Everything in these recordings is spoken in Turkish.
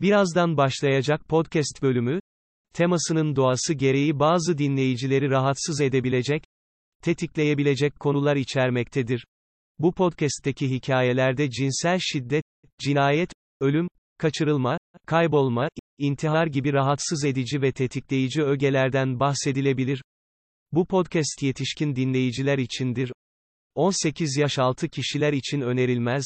Birazdan başlayacak podcast bölümü, temasının doğası gereği bazı dinleyicileri rahatsız edebilecek, tetikleyebilecek konular içermektedir. Bu podcast'teki hikayelerde cinsel şiddet, cinayet, ölüm, kaçırılma, kaybolma, intihar gibi rahatsız edici ve tetikleyici ögelerden bahsedilebilir. Bu podcast yetişkin dinleyiciler içindir. 18 yaş altı kişiler için önerilmez.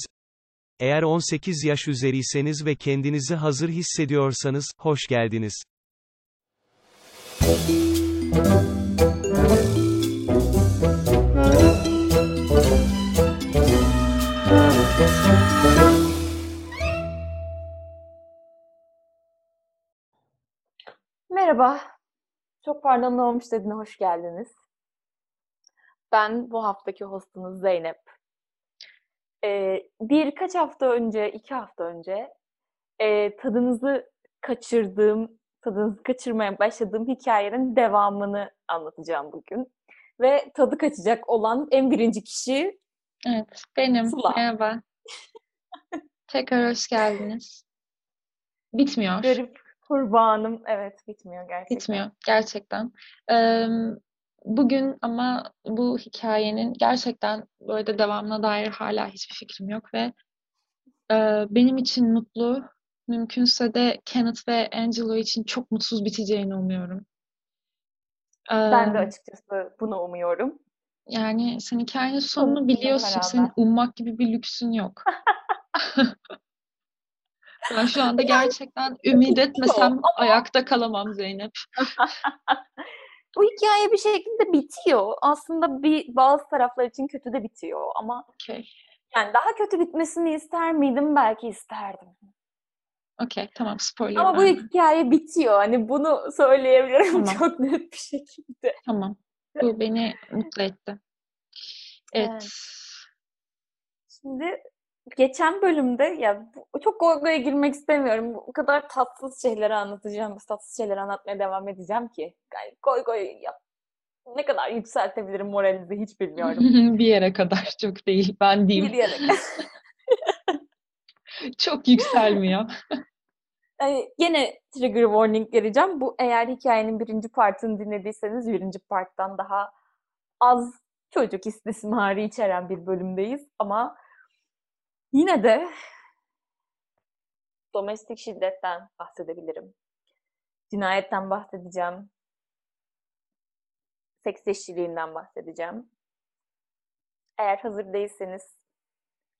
Eğer 18 yaş üzeriyseniz ve kendinizi hazır hissediyorsanız, hoş geldiniz. Merhaba. Çok pardon ne olmuş dediğine hoş geldiniz. Ben bu haftaki hostunuz Zeynep. Ee, birkaç hafta önce, iki hafta önce e, tadınızı kaçırdığım, tadınızı kaçırmaya başladığım hikayenin devamını anlatacağım bugün. Ve tadı kaçacak olan en birinci kişi Evet, benim. Sıla. Merhaba. Tekrar hoş geldiniz. Bitmiyor. garip kurbanım. Evet bitmiyor gerçekten. Bitmiyor gerçekten. Eee, bugün ama bu hikayenin gerçekten böyle devamına dair hala hiçbir fikrim yok ve eee, benim için mutlu, mümkünse de Kenneth ve Angelo için çok mutsuz biteceğini umuyorum. Ben de açıkçası bunu umuyorum. yani sen hikayenin sonunu biliyorsun. Senin ummak gibi bir lüksün yok. Ben şu anda gerçekten ümit etmesem ayakta kalamam Zeynep. Bu hikaye bir şekilde bitiyor. Aslında bir bazı taraflar için kötü de bitiyor ama Okey. yani daha kötü bitmesini ister miydim? Belki isterdim. Okey, tamam spoiler Ama bu hikaye bitiyor. Hani bunu söyleyebilirim Tamam, çok net bir şekilde. tamam. Bu beni mutlu etti. Evet. Evet. Şimdi geçen bölümde ya çok goygoya girmek istemiyorum. O kadar tatsız şeyleri anlatacağım. Tatsız şeyleri anlatmaya devam edeceğim ki. Yani goy goy yap. Ne kadar yükseltebilirim moralinizi hiç bilmiyorum. Bir yere kadar çok değil. Ben Bir diyeyim. yere Çok yükselmiyor. Yani gene trigger warning vereceğim. Bu eğer hikayenin birinci partını dinlediyseniz birinci parttan daha az çocuk istismarı içeren bir bölümdeyiz. Ama yine de domestik şiddetten bahsedebilirim. Cinayetten bahsedeceğim. Seks işçiliğinden bahsedeceğim. Eğer hazır değilseniz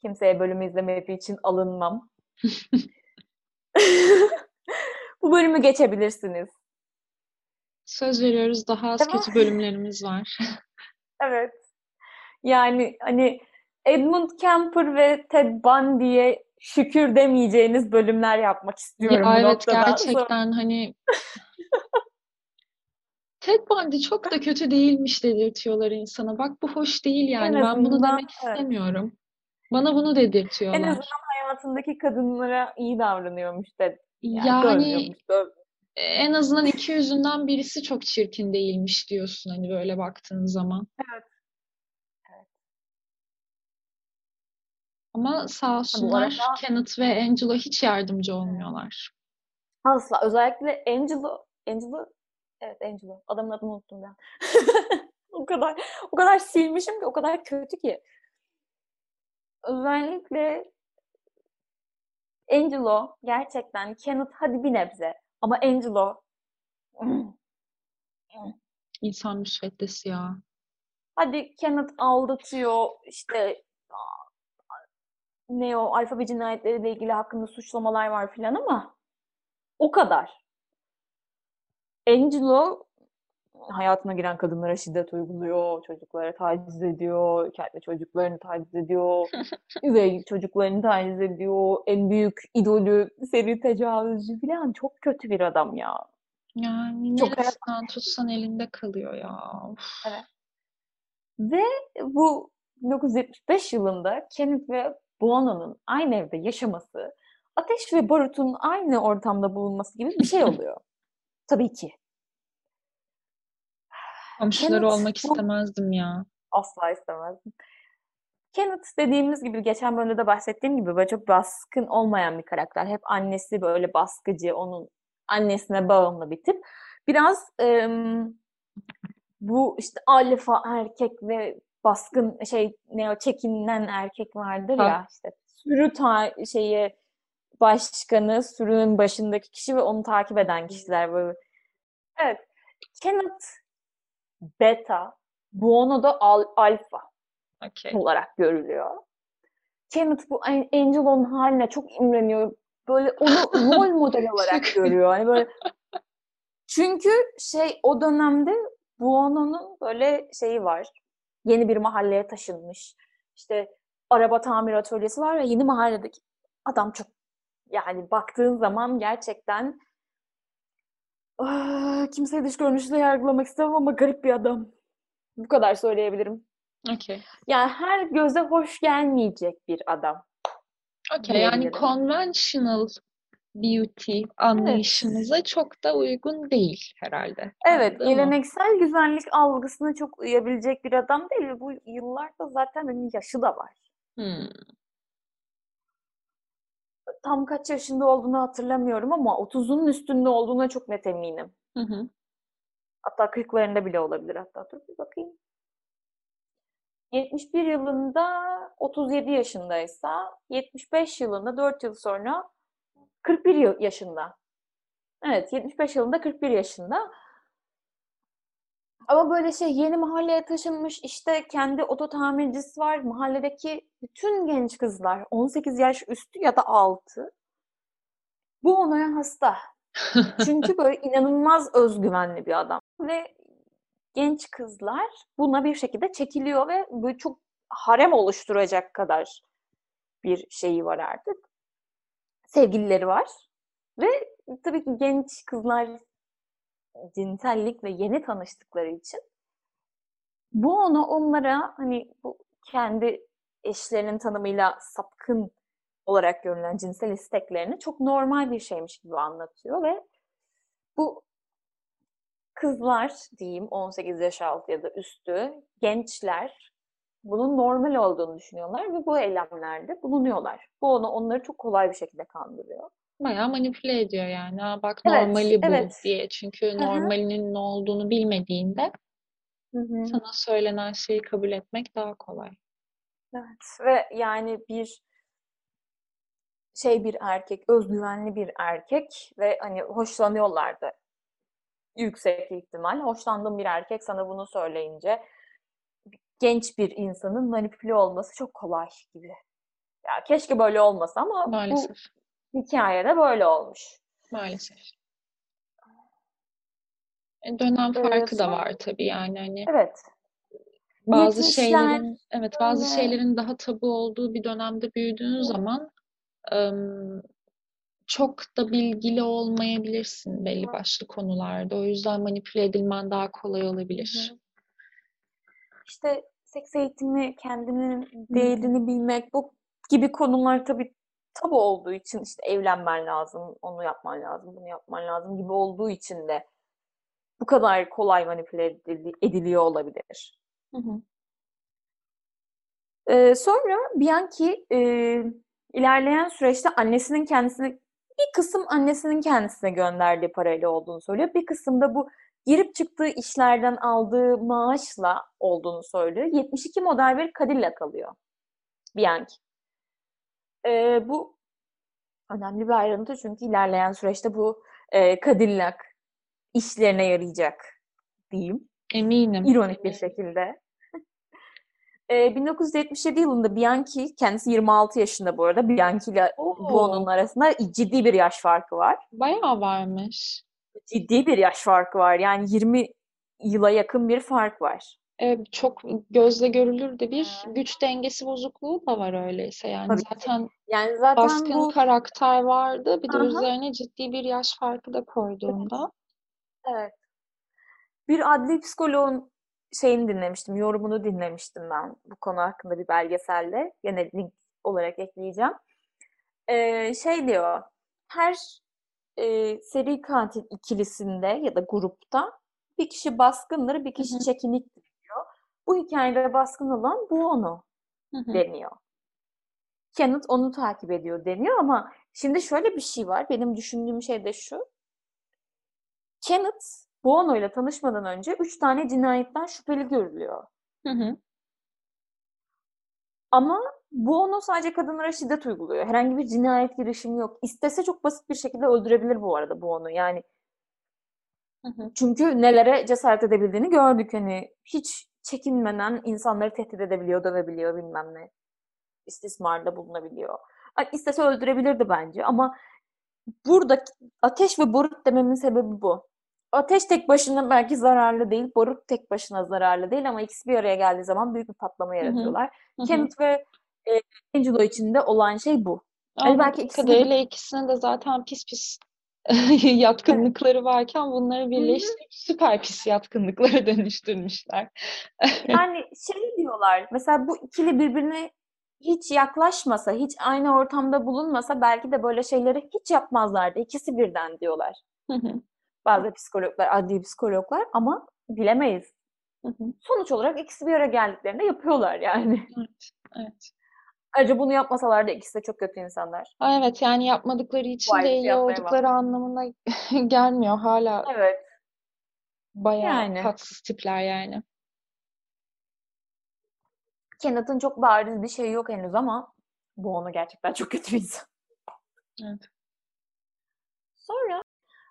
kimseye bölümü izlemediği için alınmam. Bu bölümü geçebilirsiniz. Söz veriyoruz daha az Değil mi? kötü bölümlerimiz var. Evet. Yani hani Edmund Kemper ve Ted Bundy'ye şükür demeyeceğiniz bölümler yapmak Ya istiyorum bu evet sonra. gerçekten hani Ted Bundy çok da kötü değilmiş dedirtiyorlar insana. Bak bu hoş değil En yani. Ben bunu demek evet. istemiyorum. Bana bunu En dedirtiyorlar. azından hayatındaki kadınlara iyi davranıyormuş Ted. Yani Yani en azından iki yüzünden birisi çok çirkin değilmiş diyorsun hani böyle baktığın zaman. Evet. Ama sağ olsunlar arada Kenneth ve Angela hiç yardımcı olmuyorlar. asla özellikle Angelo Angelo evet Angelo adamın adını unuttum ben. O kadar o kadar silmişim ki o kadar kötü ki. Özellikle Angelo gerçekten Kenneth hadi bir nebze ama Angelo İnsan müsveddesi ya. hadi Kenneth aldatıyor işte ne o alfabe cinayetleriyle ilgili hakkında suçlamalar var filan ama o kadar. Angelo hayatına giren kadınlara şiddet uyguluyor, çocuklara taciz ediyor, kendi çocuklarını taciz ediyor, üvey çocuklarını taciz ediyor, en büyük idolü seri tecavüzcü falan çok kötü bir adam ya. Yani Çok hayat... neresinden tutsan elinde kalıyor ya. Evet. Ve bu 1975 yılında Kenneth ve Buono'nun aynı evde yaşaması, ateş ve barutun aynı ortamda bulunması gibi bir şey oluyor. Tabii ki. Komşuları Kenneth olmak istemezdim ya. asla istemezdim. Kenneth dediğimiz gibi geçen bölümde de bahsettiğim gibi böyle çok baskın olmayan bir karakter. Hep annesi böyle baskıcı, onun annesine bağımlı bir tip. Biraz ım, bu işte alfa erkek ve baskın şey ne o çekinen erkek vardır Ha. ya işte sürü ta şeyi başkanı, sürünün başındaki kişi ve onu takip eden kişiler böyle. Evet. Kenneth beta, Buono da al, alfa Okey. olarak görülüyor. Kenneth bu An- Angelo'nun haline çok imreniyor. Böyle onu rol model olarak görüyor. Hani böyle çünkü şey o dönemde Buono'nun böyle şeyi var. Yeni bir mahalleye taşınmış. İşte araba tamir atölyesi var ve yeni mahalledeki adam çok yani baktığın zaman gerçekten ah, kimseyi dış görünüşle yargılamak istemem ama garip bir adam. Bu kadar söyleyebilirim. Okey. Yani her göze hoş gelmeyecek bir adam. Okey. Yani conventional beauty anlayışımıza çok da uygun değil herhalde. Evet, Anladın mı? geleneksel güzellik algısına çok uyabilecek bir adam değil bu yıllarda zaten hani yaşı da var. Hmm. Tam kaç yaşında olduğunu hatırlamıyorum ama 30'unun üstünde olduğuna çok net eminim. Hı hı. Hatta 40'larında bile olabilir hatta. Dur bir bakayım. 71 yılında 37 yaşındaysa 75 yılında 4 yıl sonra 41 yıl- yaşında. Evet 75 yılında 41 yaşında. Ama böyle şey yeni mahalleye taşınmış işte kendi oto tamircisi var. Mahalledeki bütün genç kızlar 18 yaş üstü ya da altı bu onaya hasta. Çünkü böyle inanılmaz özgüvenli bir adam. Ve genç kızlar buna bir şekilde çekiliyor ve böyle çok harem oluşturacak kadar bir şeyi var artık. Sevgilileri var. Ve tabii ki genç kızlar cinsellikle yeni tanıştıkları için bu onu onlara hani bu kendi eşlerinin tanımıyla sapkın olarak görülen cinsel isteklerini çok normal bir şeymiş gibi anlatıyor ve bu kızlar diyeyim 18 yaş altı ya da üstü gençler bunun normal olduğunu düşünüyorlar ve bu eylemlerde bulunuyorlar. Bu onu onları çok kolay bir şekilde kandırıyor. Bayağı manipüle ediyor yani. Aa, bak Evet, normali bu evet. diye. Çünkü hı. normalinin ne olduğunu bilmediğinde Hı hı. sana söylenen şeyi kabul etmek daha kolay. Evet ve yani bir şey bir erkek, özgüvenli bir erkek ve hani hoşlanıyorlardı. Yüksek ihtimal. Hoşlandığım bir erkek sana bunu söyleyince genç bir insanın manipüle olması çok kolay gibi. Ya keşke böyle olmasa ama bu Maalesef. hikayede böyle olmuş. Maalesef. E, Dönem Ee, farkı da sonra- var tabii yani hani Evet. bazı 70'ler şeylerin evet bazı böyle- şeylerin daha tabu olduğu bir dönemde büyüdüğün zaman ım, çok da bilgili olmayabilirsin belli başlı konularda. O yüzden manipüle edilmen daha kolay olabilir. Hı. İşte seks eğitimi, kendinin değerini bilmek, bu gibi konular tabii tabu olduğu için işte evlenmen lazım, onu yapman lazım, bunu yapman lazım gibi olduğu için de bu kadar kolay manipüle edili- ediliyor olabilir. Hı hı. Ee, sonra Bianchi e, ilerleyen süreçte annesinin kendisine bir kısım annesinin kendisine gönderdiği parayla olduğunu söylüyor. Bir kısım da bu girip çıktığı işlerden aldığı maaşla olduğunu söylüyor. 72 model bir Cadillac alıyor Bianchi. Ee, bu önemli bir ayrıntı çünkü ilerleyen süreçte bu e, Cadillac işlerine yarayacak diyeyim. Eminim. İronik bir şekilde. Ee, 1977 yılında Bianchi, kendisi 26 yaşında bu arada. Bianchi ile Oo. Buono'nun arasında ciddi bir yaş farkı var. Bayağı varmış. Ciddi bir yaş farkı var. Yani 20 yıla yakın bir fark var. E, çok gözle görülür de bir güç dengesi bozukluğu da var öyleyse. Yani Tabii zaten Yani zaten baskın bu karakter vardı. Bir de Aha. üzerine ciddi bir yaş farkı da koyduğunda. evet. Bir adli psikoloğun şeyini dinlemiştim, yorumunu dinlemiştim ben bu konu hakkında bir belgeselde. Yine link olarak ekleyeceğim. Ee, şey diyor, her e, seri katil ikilisinde ya da grupta bir kişi baskındır, bir kişi çekiniktir diyor. Bu hikayede baskın olan bu onu. Deniyor. Kenneth onu takip ediyor deniyor ama şimdi şöyle bir şey var. Benim düşündüğüm şey de şu. Kenneth Buono ile tanışmadan önce üç tane cinayetten şüpheli görülüyor. Hı hı. Ama Buono sadece kadınlara şiddet uyguluyor. Herhangi bir cinayet girişimi yok. İstese çok basit bir şekilde öldürebilir bu arada Buono. Yani Hı hı. çünkü nelere cesaret edebildiğini gördük. Hani hiç çekinmeden insanları tehdit edebiliyor, dövebiliyor bilmem ne. İstismarda bulunabiliyor. İstese öldürebilirdi bence ama burada ateş ve barut dememin sebebi bu. Ateş tek başına belki zararlı değil, barut tek başına zararlı değil ama ikisi bir araya geldiği zaman büyük bir patlama yaratıyorlar. Hı hı. Kenneth ve e, Angelo içinde olan şey bu. Hani belki Anladığım ikisi de kadarıyla ikisinin de zaten pis pis yatkınlıkları varken bunları birleştirip süper pis yatkınlıklara dönüştürmüşler. Yani şey diyorlar, mesela bu ikili birbirine hiç yaklaşmasa, hiç aynı ortamda bulunmasa belki de böyle şeyleri hiç yapmazlardı. İkisi birden diyorlar. Bazı psikologlar, adli psikologlar ama bilemeyiz. Sonuç olarak ikisi bir araya geldiklerinde yapıyorlar yani. Evet, evet. Ayrıca bunu yapmasalar da ikisi de çok kötü insanlar. Aa, Evet yani yapmadıkları için de iyi oldukları anlamına gelmiyor. Hala Evet. bayağı Yani. tatsız tipler yani. Kenneth'ın çok bariz bir şeyi yok henüz ama bu onu gerçekten çok kötü bir insan. Evet. Sonra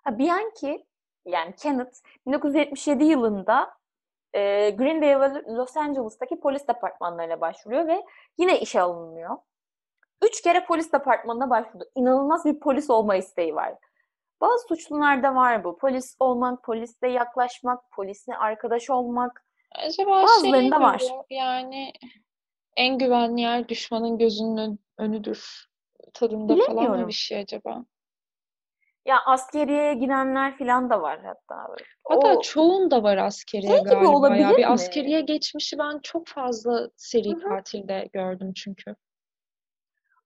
ha, Bianchi yani Kenneth 1977 yılında e, Greendale ve Los Angeles'taki polis departmanlarına başvuruyor ve yine işe alınıyor. Üç kere polis departmanına başvurdu. İnanılmaz bir polis olma isteği var. Bazı suçlularda var bu. Polis olmak, polisle yaklaşmak, polisle arkadaş olmak. Acaba Bazılarında şey var. yani en güvenli yer düşmanın gözünün ön- önüdür tadında falan mı bir şey acaba? Ya askeriyeye girenler falan da var hatta. böyle. Hatta O çoğunda var askeriye şey gibi galiba ya. olabilir Bir mi? askeriye geçmişi ben çok fazla seri Hı hı. katilde gördüm çünkü.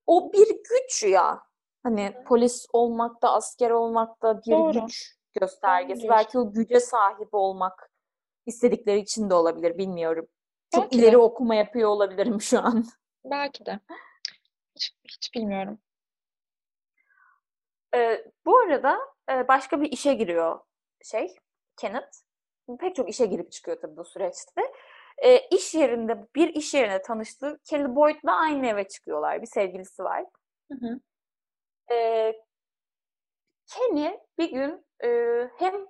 o bir güç ya. Hani polis olmakta, asker olmakta bir Doğru. güç göstergesi. Doğru Belki o güce sahip olmak istedikleri için de olabilir, bilmiyorum. Çok Belki de. ileri okuma yapıyor olabilirim şu an. Belki de. Hiç, hiç bilmiyorum. Ee, bu arada e, başka bir işe giriyor şey, Kenneth. Pek çok işe girip çıkıyor tabii bu süreçte. Ee, iş yerinde, bir iş yerine tanıştığı Kelly Boyd'la aynı eve çıkıyorlar. Bir sevgilisi var. Hı hı. Ee, Kenny bir gün e, hem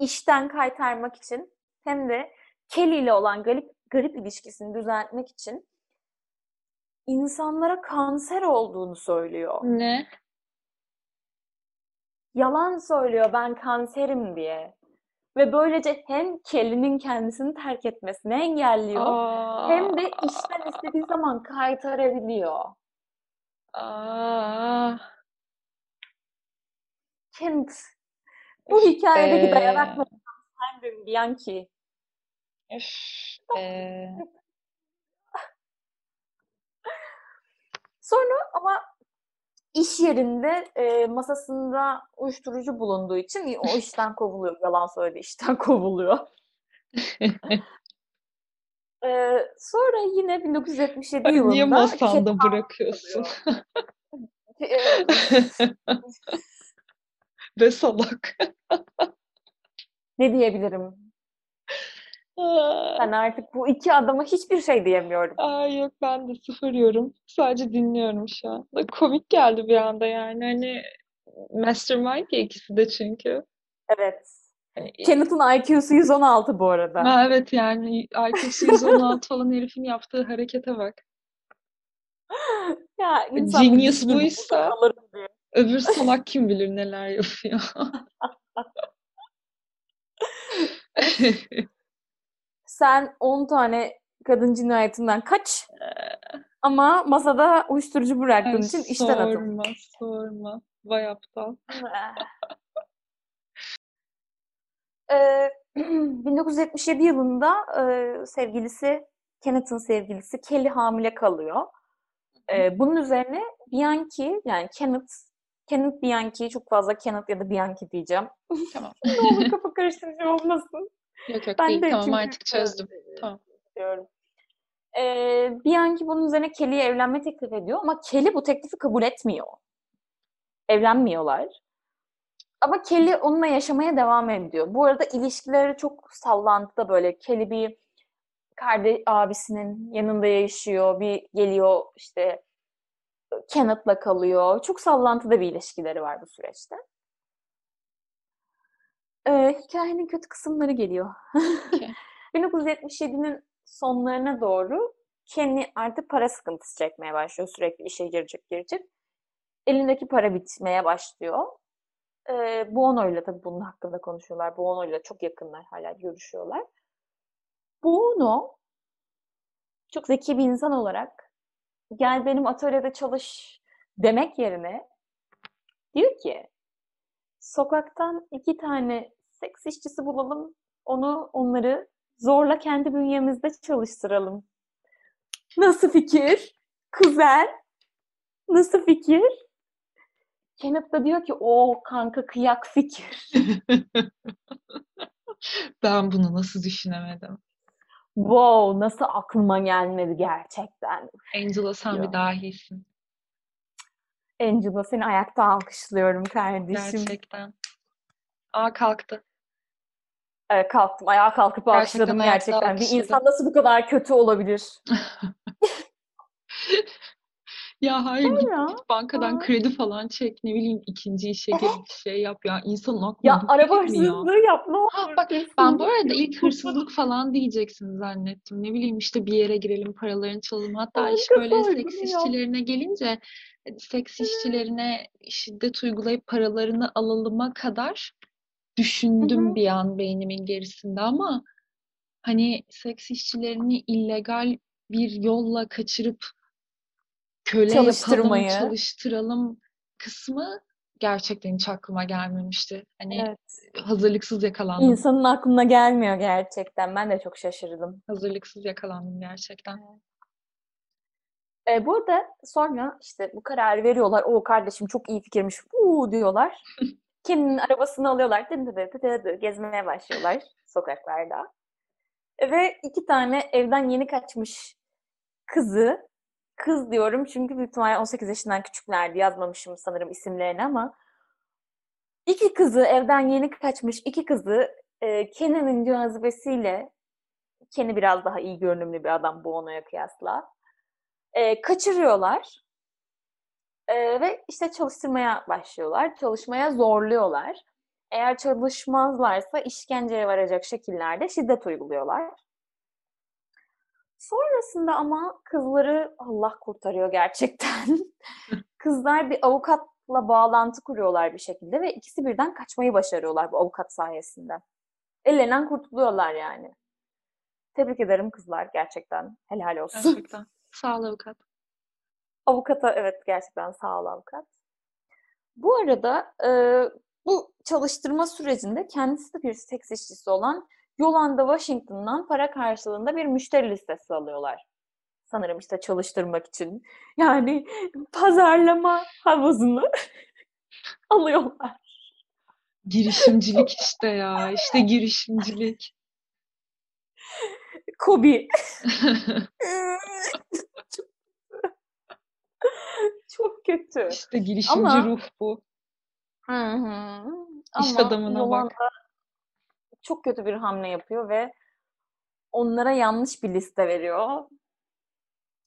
işten kaytarmak için hem de Kelly ile olan garip, garip ilişkisini düzeltmek için insanlara kanser olduğunu söylüyor. Ne? Yalan söylüyor ben kanserim diye. Ve böylece hem Kelly'nin kendisini terk etmesini engelliyor hem de Aa, işten istediği zaman kaytarabiliyor. aa, Kent, bu üf hikayedeki dayanak noktam sendin Bianchi. Be. Sonra ama iş yerinde e, masasında uyuşturucu bulunduğu için o işten kovuluyor. Yalan söyledi işten kovuluyor. E, sonra yine 1977 Ay, Niye yılında masanda Kelly bırakıyorsun? Ve salak. ne diyebilirim? Aa, Ben artık bu iki adama hiçbir şey diyemiyorum. Aa, yok ben de sıfır yorum. Sadece dinliyorum şu an. Komik geldi bir anda yani. Hani mastermind ya ikisi de çünkü. Evet. Hani, Kenneth'ın IQ'su 116 bu arada. ha, evet yani IQ'su 116 olan herifin yaptığı harekete bak. Ya bir Genius buysa öbür salak kim bilir neler yapıyor. Sen 10 tane kadın cinayetinden kaç ama masada uyuşturucu bıraktığın Ay, için işten atıl. sorma sorma. Vay aptal. Ee, 1977 yılında e, sevgilisi, Kenneth'ın sevgilisi Kelly hamile kalıyor. Ee, bunun üzerine Bianchi, yani Kenneth, Kenneth Bianchi, çok fazla Kenneth ya da Bianchi diyeceğim. Tamam. ne olur kafa karıştırıcı olmasın. Yok yok Ben değil. de Tamam artık çözdüm. Tamam. diyorum. Ee, Bianchi bunun üzerine Kelly'ye evlenme teklif ediyor ama Kelly bu teklifi kabul etmiyor. Evlenmiyorlar. Ama Kelly onunla yaşamaya devam ediyor. Bu arada ilişkileri çok sallantıda böyle. Kelly bir kardeş abisinin yanında yaşıyor. Bir geliyor işte Kenneth'la kalıyor. Çok sallantıda bir ilişkileri var bu süreçte. Ee, hikayenin kötü kısımları geliyor. Okey. 1977'nin sonlarına doğru Kenny artık para sıkıntısı çekmeye başlıyor. Sürekli işe girecek girecek. Elindeki para bitmeye başlıyor. Ee, Bono ile tabii bunun hakkında konuşuyorlar. Bono ile çok yakınlar hala görüşüyorlar. Bono çok zeki bir insan olarak gel benim atölyede çalış demek yerine diyor ki sokaktan iki tane seks işçisi bulalım onu onları zorla kendi bünyemizde çalıştıralım. Nasıl fikir? Kuzen. Nasıl fikir? Kenneth da diyor ki o kanka kıyak fikir. Ben bunu nasıl düşünemedim? wow nasıl aklıma gelmedi gerçekten. Angela sen Ya. bir dahisin. Angela seni ayakta alkışlıyorum kardeşim. Gerçekten. Aa kalktı. Evet, kalktım. Ayağa kalkıp alkışladım ayakta gerçekten. Bir insan nasıl bu kadar kötü olabilir? Ya hayır git, Sonra- git bankadan Aa. kredi falan çek ne bileyim ikinci işe gir bir şey yap ya insanın aklına Ya bu araba gelmiyor. hırsızlığı yap ne olur. Ha, bak ben bu arada ilk hırsızlık falan diyeceksin zannettim. Ne bileyim işte bir yere girelim paralarını çalalım. Hatta iş Banka böyle soygunu seks yap. işçilerine gelince e, seks işçilerine şiddet uygulayıp paralarını alalıma kadar düşündüm bir an beynimin gerisinde ama hani seks işçilerini illegal bir yolla kaçırıp köle yapalım, Çalıştırmayı. çalıştıralım kısmı gerçekten hiç aklıma gelmemişti. Hani Evet. hazırlıksız yakalandım. İnsanın aklına gelmiyor gerçekten. Ben de çok şaşırdım. Hazırlıksız yakalandım gerçekten. E, burada sonra işte bu kararı veriyorlar. O kardeşim çok iyi fikirmiş. Uuu diyorlar. Kendinin arabasını alıyorlar. Dı dı dı dı dı dı gezmeye başlıyorlar sokaklarda. E, Ve iki tane evden yeni kaçmış kızı kız diyorum çünkü büyük ihtimalle 18 yaşından küçüklerdi. Yazmamışım sanırım isimlerini ama iki kızı evden yeni kaçmış iki kızı e, Kenan'ın cazibesiyle Kenny biraz daha iyi görünümlü bir adam bu onaya kıyasla. E, kaçırıyorlar. E, ve işte çalıştırmaya başlıyorlar. Çalışmaya zorluyorlar. Eğer çalışmazlarsa işkenceye varacak şekillerde şiddet uyguluyorlar. Sonrasında ama kızları Allah kurtarıyor gerçekten. Kızlar bir avukatla bağlantı kuruyorlar bir şekilde ve ikisi birden kaçmayı başarıyorlar bu avukat sayesinde. Ellerinden kurtuluyorlar yani. Tebrik ederim kızlar gerçekten. Helal olsun. Gerçekten. Sağ ol avukat. Avukata evet gerçekten sağ ol avukat. Bu arada e, bu çalıştırma sürecinde kendisi de bir seks işçisi olan Yolanda Washington'dan para karşılığında bir müşteri listesi alıyorlar. Sanırım işte çalıştırmak için. Yani pazarlama havuzunu alıyorlar. Girişimcilik işte ya. İşte girişimcilik. Kobi. çok, çok kötü. İşte girişimci Ama- ruh bu. Hı hı. İş Ama adamına Yolanda bak. Çok kötü bir hamle yapıyor ve onlara yanlış bir liste veriyor.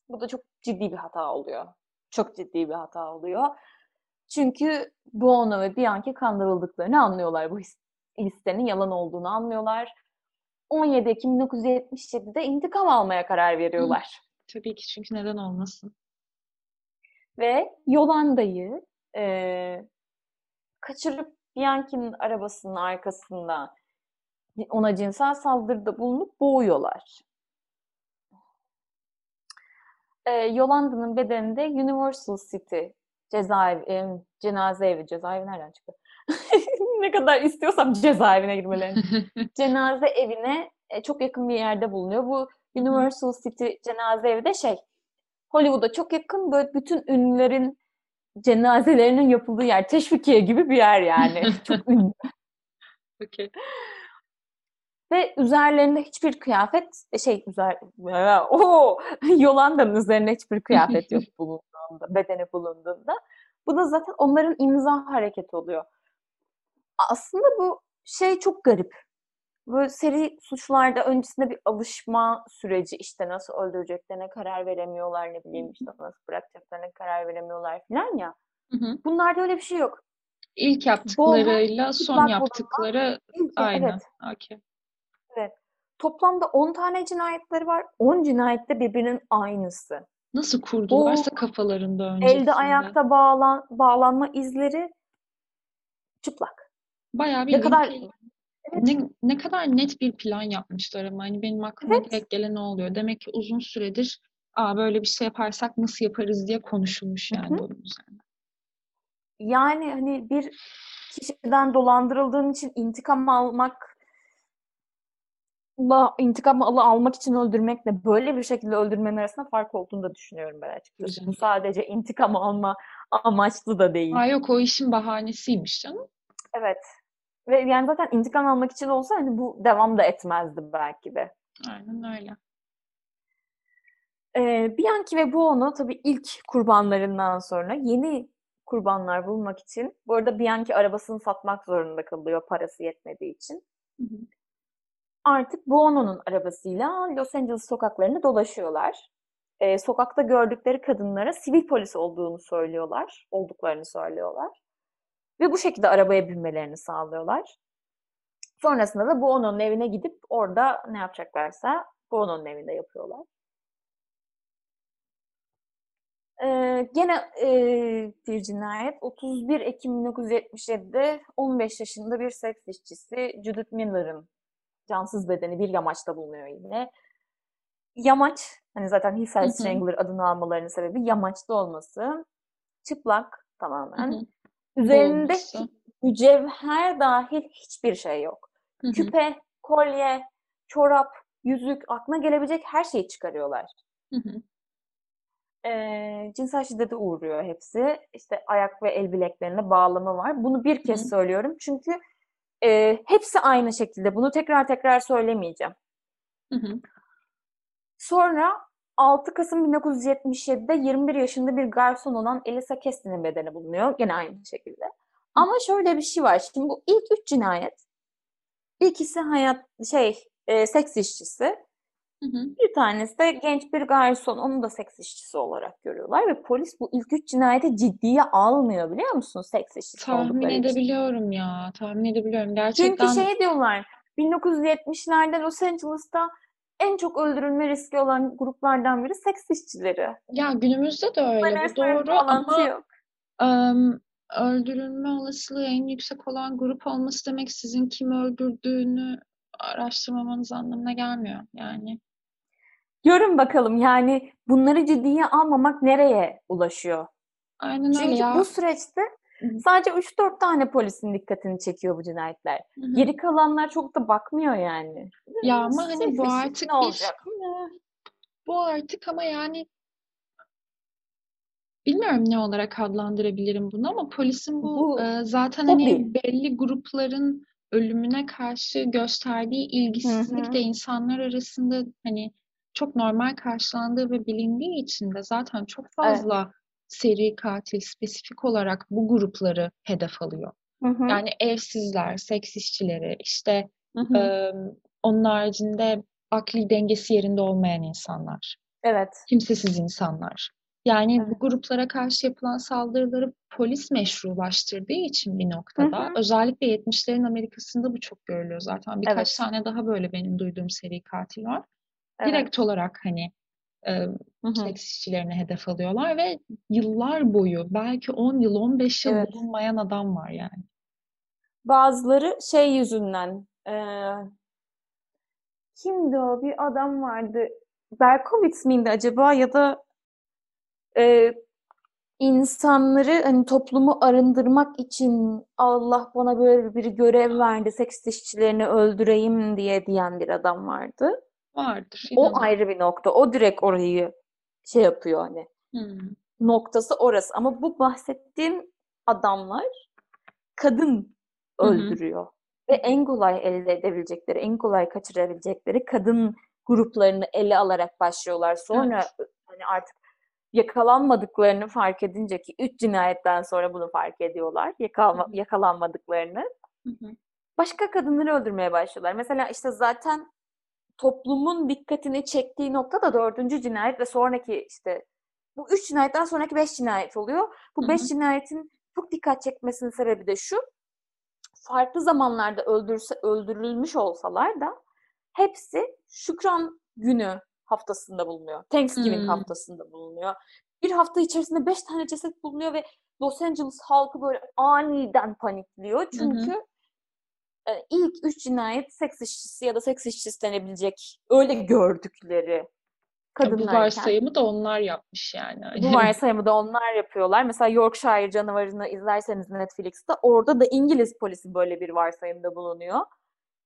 Bu da çok ciddi bir hata oluyor. Çok ciddi bir hata oluyor. Çünkü Bono ve Bianchi kandırıldıklarını anlıyorlar. Bu listenin yalan olduğunu anlıyorlar. 17 Ekim 1977'de intikam almaya karar veriyorlar. Tabii ki çünkü neden olmasın? Ve Yolanda'yı eee, kaçırıp Bianchi'nin arabasının arkasında ona cinsel saldırıda bulunup boğuyorlar. Eee, Yolanda'nın bedeninde Universal City cezaevi, em, cenaze evi, cezaevi nereden çıktı? ne kadar istiyorsam cezaevine girmelerini. cenaze evine e, çok yakın bir yerde bulunuyor. Bu Universal City cenaze evi de şey, Hollywood'a çok yakın böyle bütün ünlülerin cenazelerinin yapıldığı yer. Teşvikiye gibi bir yer yani. Çok ünlü. Okey. Ve üzerlerinde hiçbir kıyafet şey üzer o Yolanda'nın üzerinde hiçbir kıyafet yok bulunduğunda, bedeni bulunduğunda. Bu da zaten onların imza hareketi oluyor. Aslında bu şey çok garip. Böyle seri suçlarda öncesinde bir alışma süreci işte nasıl öldüreceklerine karar veremiyorlar ne bileyim işte nasıl bırakacaklarına karar veremiyorlar falan ya. Hı hı. Bunlarda öyle bir şey yok. İlk yaptıklarıyla son yaptıkları aynı. Evet. Okey. Toplamda 10 tane cinayetleri var. 10 cinayette birbirinin aynısı. Nasıl kurdularsa kafalarında Elde öncesinde. ayakta bağlan bağlanma izleri çıplak. Bayağı Ne bildiğin kadar Evet. ne, ne kadar net bir plan yapmışlar ama hani benim aklıma Evet. direkt gelen ne oluyor? Demek ki uzun süredir Aa, böyle bir şey yaparsak nasıl yaparız diye konuşulmuş yani bunun üzerine. yani hani bir kişiden dolandırıldığın için intikam almak intikam alı almak için öldürmekle böyle bir şekilde öldürmenin arasında fark olduğunu da düşünüyorum ben açıkçası. Bu sadece intikam alma amaçlı da değil. Aa yok o işin bahanesiymiş canım. Evet. Ve yani zaten intikam almak için olsa hani bu devam da etmezdi belki de. Aynen öyle. Ee, Bianchi ve Buono tabii ilk kurbanlarından sonra yeni kurbanlar bulmak için bu arada Bianchi arabasını satmak zorunda kalıyor parası yetmediği için. Hı hı. Artık Buono'nun arabasıyla Los Angeles sokaklarını dolaşıyorlar. Ee, sokakta gördükleri kadınlara sivil polis olduğunu söylüyorlar, olduklarını söylüyorlar. Ve bu şekilde arabaya binmelerini sağlıyorlar. Sonrasında da Buono'nun evine gidip orada ne yapacaklarsa Buono'nun evinde yapıyorlar. Ee, gene e, bir cinayet. 31 Ekim 1977'de 15 yaşında bir seks işçisi Judith Miller'ın cansız bedeni bir yamaçta bulunuyor yine. Yamaç, hani zaten Hı Hillside hı. Strangler adını almalarının sebebi yamaçta olması. Çıplak Hı tamamen. hı. Üzerinde Boğulması. hi- mücevher dahil hiçbir şey yok. Hı hı. Küpe, kolye, çorap, yüzük, aklına gelebilecek her şeyi çıkarıyorlar. Hı hı. Ee, cinsel şiddete uğruyor hepsi. İşte ayak ve el bileklerine bağlama var. Bunu bir kez Hı. söylüyorum çünkü e, hepsi aynı şekilde. Bunu tekrar tekrar söylemeyeceğim. Hı hı. Sonra 6 Kasım 1977'de 21 yaşında bir garson olan Elisa Kestin'in bedeni bulunuyor. Gene aynı şekilde. Ama şöyle bir şey var. Şimdi bu ilk üç cinayet ikisi hayat şey e, seks işçisi. Hı hı. Bir tanesi de genç bir garson. Onu da seks işçisi olarak görüyorlar ve polis bu ilk üç cinayeti ciddiye almıyor biliyor musun? Seks işçisi Tahmin oldukları için. edebiliyorum ya. Tahmin edebiliyorum. Çünkü Gerçekten şey diyorlar 1970'lerde Los Angeles'ta en çok öldürülme riski olan gruplardan biri seks işçileri. ya günümüzde de öyle. Bu Arasında doğru bağlantı ama yok. Em, öldürülme olasılığı en yüksek olan grup olması demek sizin kim öldürdüğünü araştırmamanız anlamına gelmiyor. Yani Görün bakalım yani bunları ciddiye almamak nereye ulaşıyor? aynen öyle Çünkü ya. bu süreçte sadece 3-4 tane polisin dikkatini çekiyor bu cinayetler. Hı hı. Geri kalanlar çok da bakmıyor yani. Ya ama hani bu artık ne bir olacak? bu artık ama yani bilmiyorum ne olarak adlandırabilirim bunu ama polisin bu Bu e, zaten hani hobi. belli grupların ölümüne karşı gösterdiği ilgisizlik hı. de insanlar arasında hani çok normal karşılandığı ve bilindiği için de zaten çok Evet. fazla seri katil spesifik olarak bu grupları hedef alıyor. Hı hı. Yani evsizler, seks işçileri, işte Hı hı. e, onun haricinde akli dengesi yerinde olmayan insanlar Evet. kimsesiz insanlar. Yani Evet. bu gruplara karşı yapılan saldırıları polis meşrulaştırdığı için bir Hı noktada hı. özellikle 70'lerin Amerika'sında bu çok görülüyor zaten. Birkaç Evet. tane daha böyle benim duyduğum seri katil var. Evet. Direkt olarak hani e, Hı hı. seks işçilerini hedef alıyorlar ve yıllar boyu belki 10 yıl 15 yıl Evet. bulunmayan adam var yani. Bazıları şey yüzünden eee, kimdi o? Bir adam vardı. Berkowitz miydi acaba ya da eee, insanları hani toplumu arındırmak için Allah bana böyle bir görev verdi seks işçilerini öldüreyim diye diyen bir adam vardı. Vardır. O inanın. ayrı bir nokta. O direkt orayı şey yapıyor hani. Hmm. Noktası orası. Ama bu bahsettiğim adamlar kadın öldürüyor. ve en kolay elde edebilecekleri, en kolay kaçırabilecekleri kadın gruplarını ele alarak başlıyorlar. Sonra Evet. hani artık yakalanmadıklarını fark edince ki üç cinayetten sonra bunu fark ediyorlar. Yakalama, Hı hı. yakalanmadıklarını. Hı hı. Başka kadınları öldürmeye başlıyorlar. Mesela işte zaten toplumun dikkatini çektiği nokta da dördüncü cinayet ve sonraki işte bu üç cinayetten sonraki beş cinayet oluyor. Bu Hı beş cinayetin çok dikkat çekmesinin sebebi de şu. Farklı zamanlarda öldürse, öldürülmüş olsalar da hepsi Şükran Günü haftasında bulunuyor. Thanksgiving Hmm. haftasında bulunuyor. Bir hafta içerisinde beş tane ceset bulunuyor ve Los Angeles halkı böyle aniden panikliyor. Hı hı. Çünkü e, ilk üç cinayet seks işçisi ya da seks işçisi denebilecek öyle gördükleri Ya bu kadınlarken varsayımı da onlar yapmış yani. bu varsayımı da onlar yapıyorlar. Mesela Yorkshire canavarını izlerseniz Netflix'te orada da İngiliz polisi böyle bir varsayımda bulunuyor.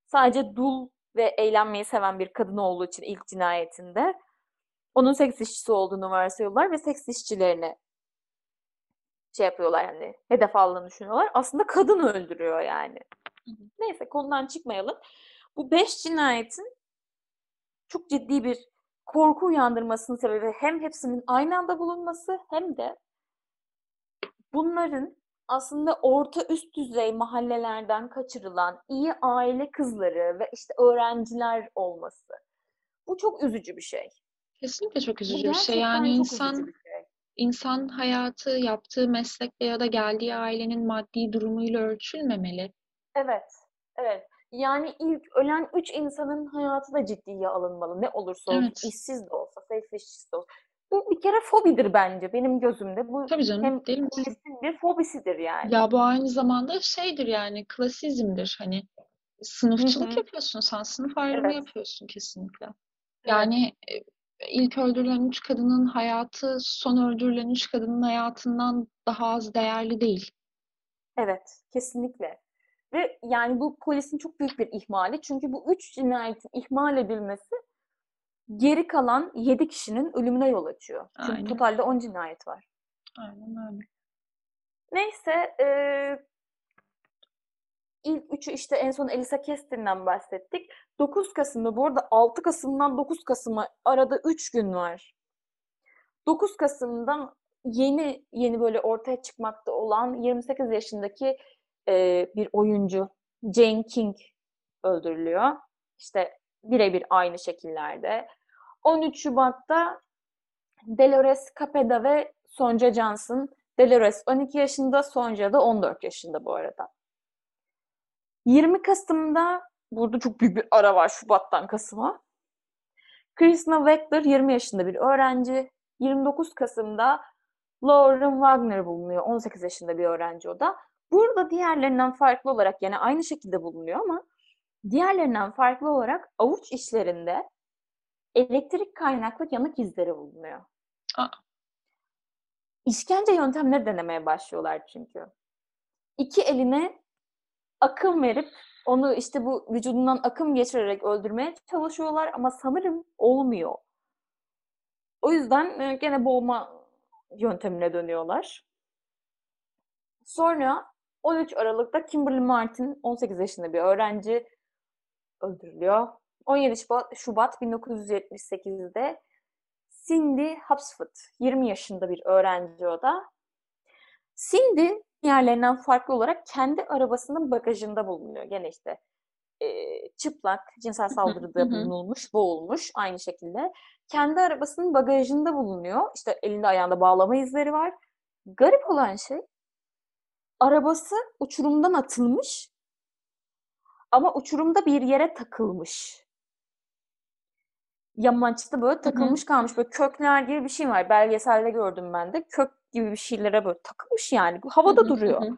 Sadece dul ve eğlenmeyi seven bir kadın olduğu için ilk cinayetinde onun seks işçisi olduğunu varsayıyorlar ve seks işçilerini şey yapıyorlar hani hedef aldığını düşünüyorlar. Aslında kadın öldürüyor yani. Neyse konudan çıkmayalım. Bu beş cinayetin çok ciddi bir korku uyandırmasının sebebi hem hepsinin aynı anda bulunması hem de bunların aslında orta üst düzey mahallelerden kaçırılan iyi aile kızları ve işte öğrenciler olması. Bu çok üzücü bir şey. kesinlikle çok üzücü bir şey. Yani insan şey. insan hayatı, yaptığı meslekle ya da geldiği ailenin maddi durumuyla ölçülmemeli. Evet, evet. Yani ilk ölen üç insanın hayatı da ciddiye alınmalı. Ne olursa olsun, Evet. işsiz de olsa, işçisi de olsa. Bu bir kere fobidir bence benim gözümde. Bu Tabii canım, hem değil mi? polisin bir fobisidir yani. Ya bu aynı zamanda şeydir yani klasizmdir. Hani sınıfçılık hı. yapıyorsun sen, sınıf ayrımı Evet, yapıyorsun kesinlikle. Yani e, ilk öldürülen üç kadının hayatı son öldürülen üç kadının hayatından daha az değerli değil. evet, kesinlikle. Ve yani bu polisin çok büyük bir ihmali. Çünkü bu üç cinayetin ihmal edilmesi geri kalan yedi kişinin ölümüne yol açıyor. Çünkü Aynen. totalde on cinayet var. Aynen öyle. Neyse, eee ilk üçü işte en son Elisa Kestin'den bahsettik. 9 Kasım'da bu arada 6 Kasım'dan 9 Kasım'a arada 3 gün var. 9 Kasım'dan yeni yeni böyle ortaya çıkmakta olan 28 yaşındaki eee, bir oyuncu Jane King öldürülüyor. İşte birebir aynı şekillerde. 13 Şubat'ta Dolores Capeda ve Sonja Johnson. Dolores 12 yaşında, Sonja da 14 yaşında bu arada. 20 Kasım'da burada çok büyük bir ara var Şubat'tan Kasım'a. Krishna Weckler 20 yaşında bir öğrenci. 29 Kasım'da Lauren Wagner bulunuyor. 18 yaşında bir öğrenci o da. Burada diğerlerinden farklı olarak yani aynı şekilde bulunuyor ama diğerlerinden farklı olarak avuç içlerinde elektrik kaynaklı yanık izleri bulunuyor. Aa, İşkence yöntemleri denemeye başlıyorlar çünkü. İki eline akım verip onu işte bu vücudundan akım geçirerek öldürmeye çalışıyorlar ama sanırım olmuyor. O yüzden e, gene boğma yöntemine dönüyorlar. Sonra 13 Aralık'ta Kimberly Martin 18 yaşında bir öğrenci öldürülüyor. 17 Şubat, Şubat 1978'de Cindy Hapsford 20 yaşında bir öğrenci o da. Cindy diğerlerinden farklı olarak kendi arabasının bagajında bulunuyor. Gene işte e, çıplak, cinsel saldırıda bulunulmuş, boğulmuş aynı şekilde. Kendi arabasının bagajında bulunuyor. İşte elinde ayağında bağlama izleri var. Garip olan şey arabası uçurumdan atılmış ama uçurumda bir yere takılmış. Yamaçta böyle takılmış kalmış. Böyle kökler gibi bir şey var. Belgeselde gördüm ben de. Kök gibi bir şeylere böyle takılmış yani. Hı Havada duruyor.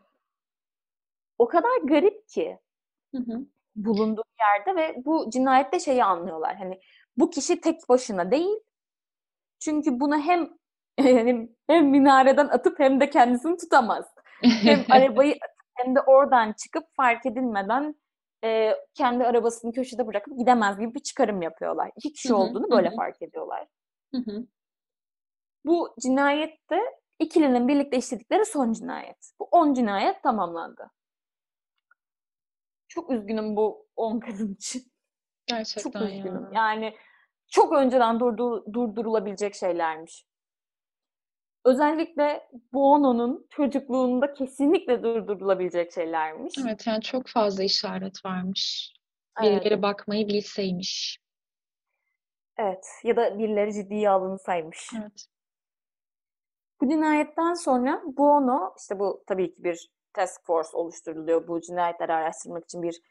O kadar garip ki hı hı. bulunduğu yerde ve bu cinayette şeyi anlıyorlar. Hani bu kişi tek başına değil. Çünkü bunu hem hem, hem minareden atıp hem de kendisini tutamaz. Hem arabayı atıp hem de oradan çıkıp fark edilmeden e, kendi arabasını köşede bırakıp gidemez gibi bir çıkarım yapıyorlar. İki kişi hı, olduğunu böyle hı, fark ediyorlar. hı hı. Bu cinayette ikilinin birlikte işledikleri son cinayet. Bu 10 cinayet tamamlandı. çok üzgünüm bu 10 kadın için. Çok Gerçekten üzgünüm. ya. Yani çok önceden durdu, durdurulabilecek şeylermiş. Özellikle Bono'nun çocukluğunda kesinlikle durdurulabilecek şeylermiş. Evet yani çok fazla işaret varmış. Evet. Birileri bakmayı bilseymiş. Evet. Ya da birileri ciddiye alınsaymış. Evet. Bu cinayetten sonra Buono, işte bu tabii ki bir task force oluşturuluyor. Bu cinayetleri araştırmak için bir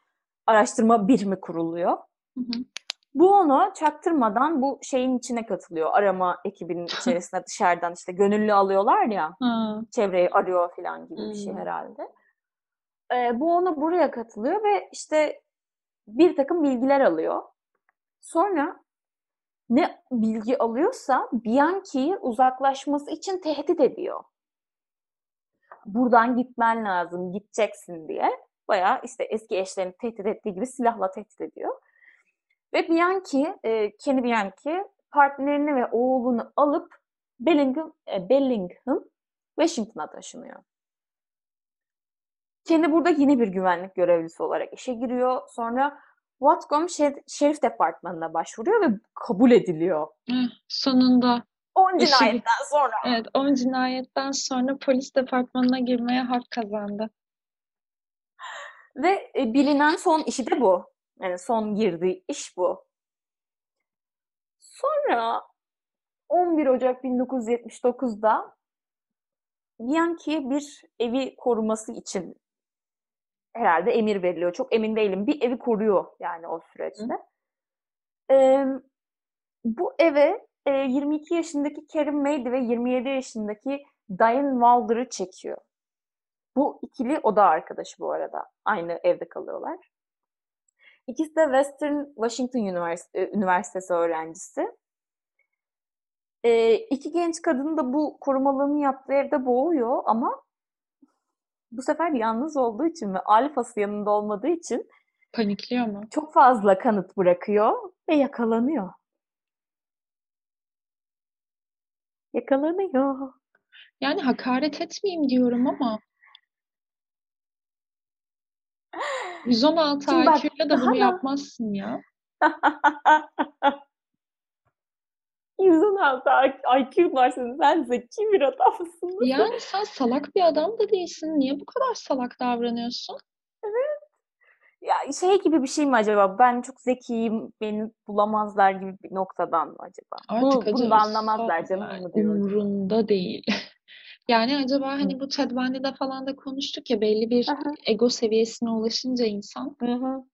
araştırma birimi kuruluyor. Hı hı. Buono çaktırmadan bu şeyin içine katılıyor. Arama ekibinin içerisine dışarıdan işte gönüllü alıyorlar ya. Ha, Çevreyi arıyor falan gibi bir şey Hmm. herhalde. Ee, Buono buraya katılıyor ve işte bir takım bilgiler alıyor. Sonra ne bilgi alıyorsa Bianchi'yi uzaklaşması için tehdit ediyor. Buradan gitmen lazım, gideceksin diye. Bayağı işte eski eşlerini tehdit ettiği gibi silahla tehdit ediyor. Ve Bianchi, e, Kenny Bianchi partnerini ve oğlunu alıp Bellingham, e, Bellingham Washington'a taşınıyor. Kendi burada yine bir güvenlik görevlisi olarak işe giriyor. Sonra Whatcom Şer- Şerif Departmanı'na başvuruyor ve kabul ediliyor. sonunda 10 İşi- cinayetten sonra. evet 10 cinayetten sonra polis departmanına girmeye hak kazandı. Ve e, bilinen son işi de bu. Yani son girdiği iş bu. Sonra 11 Ocak 1979'da Bianchi'ye bir evi koruması için herhalde emir veriliyor. Çok emin değilim. Bir evi koruyor yani o süreçte. Ee, bu eve e, 22 yaşındaki Karen Maid ve 27 yaşındaki Diane Walder'ı çekiyor. Bu ikili oda arkadaşı bu arada. Aynı evde kalıyorlar. İkisi de Western Washington e, Üniversitesi öğrencisi. Ee, iki genç kadın da bu korumalığını yaptığı evde boğuyor ama bu sefer yalnız olduğu için ve alfası yanında olmadığı için Panikliyor mu? çok fazla kanıt bırakıyor ve yakalanıyor. Yakalanıyor. Yani hakaret etmeyeyim diyorum ama 116 Şimdi bak, IQ'yla da bunu yapmazsın ya. 116 IQ var senin. Sen zeki bir adamsın. Yani sen salak bir adam da değilsin. Niye bu kadar salak davranıyorsun? Ya şey gibi bir şey mi acaba? Ben çok zekiyim, beni bulamazlar gibi bir noktadan mı acaba? Bunu, Artık bunu da acaba anlamazlar canım yani umurunda değil. Yani acaba hani bu Ted Bundy'de falan da konuştuk ya belli bir Aha. ego seviyesine ulaşınca insan hı.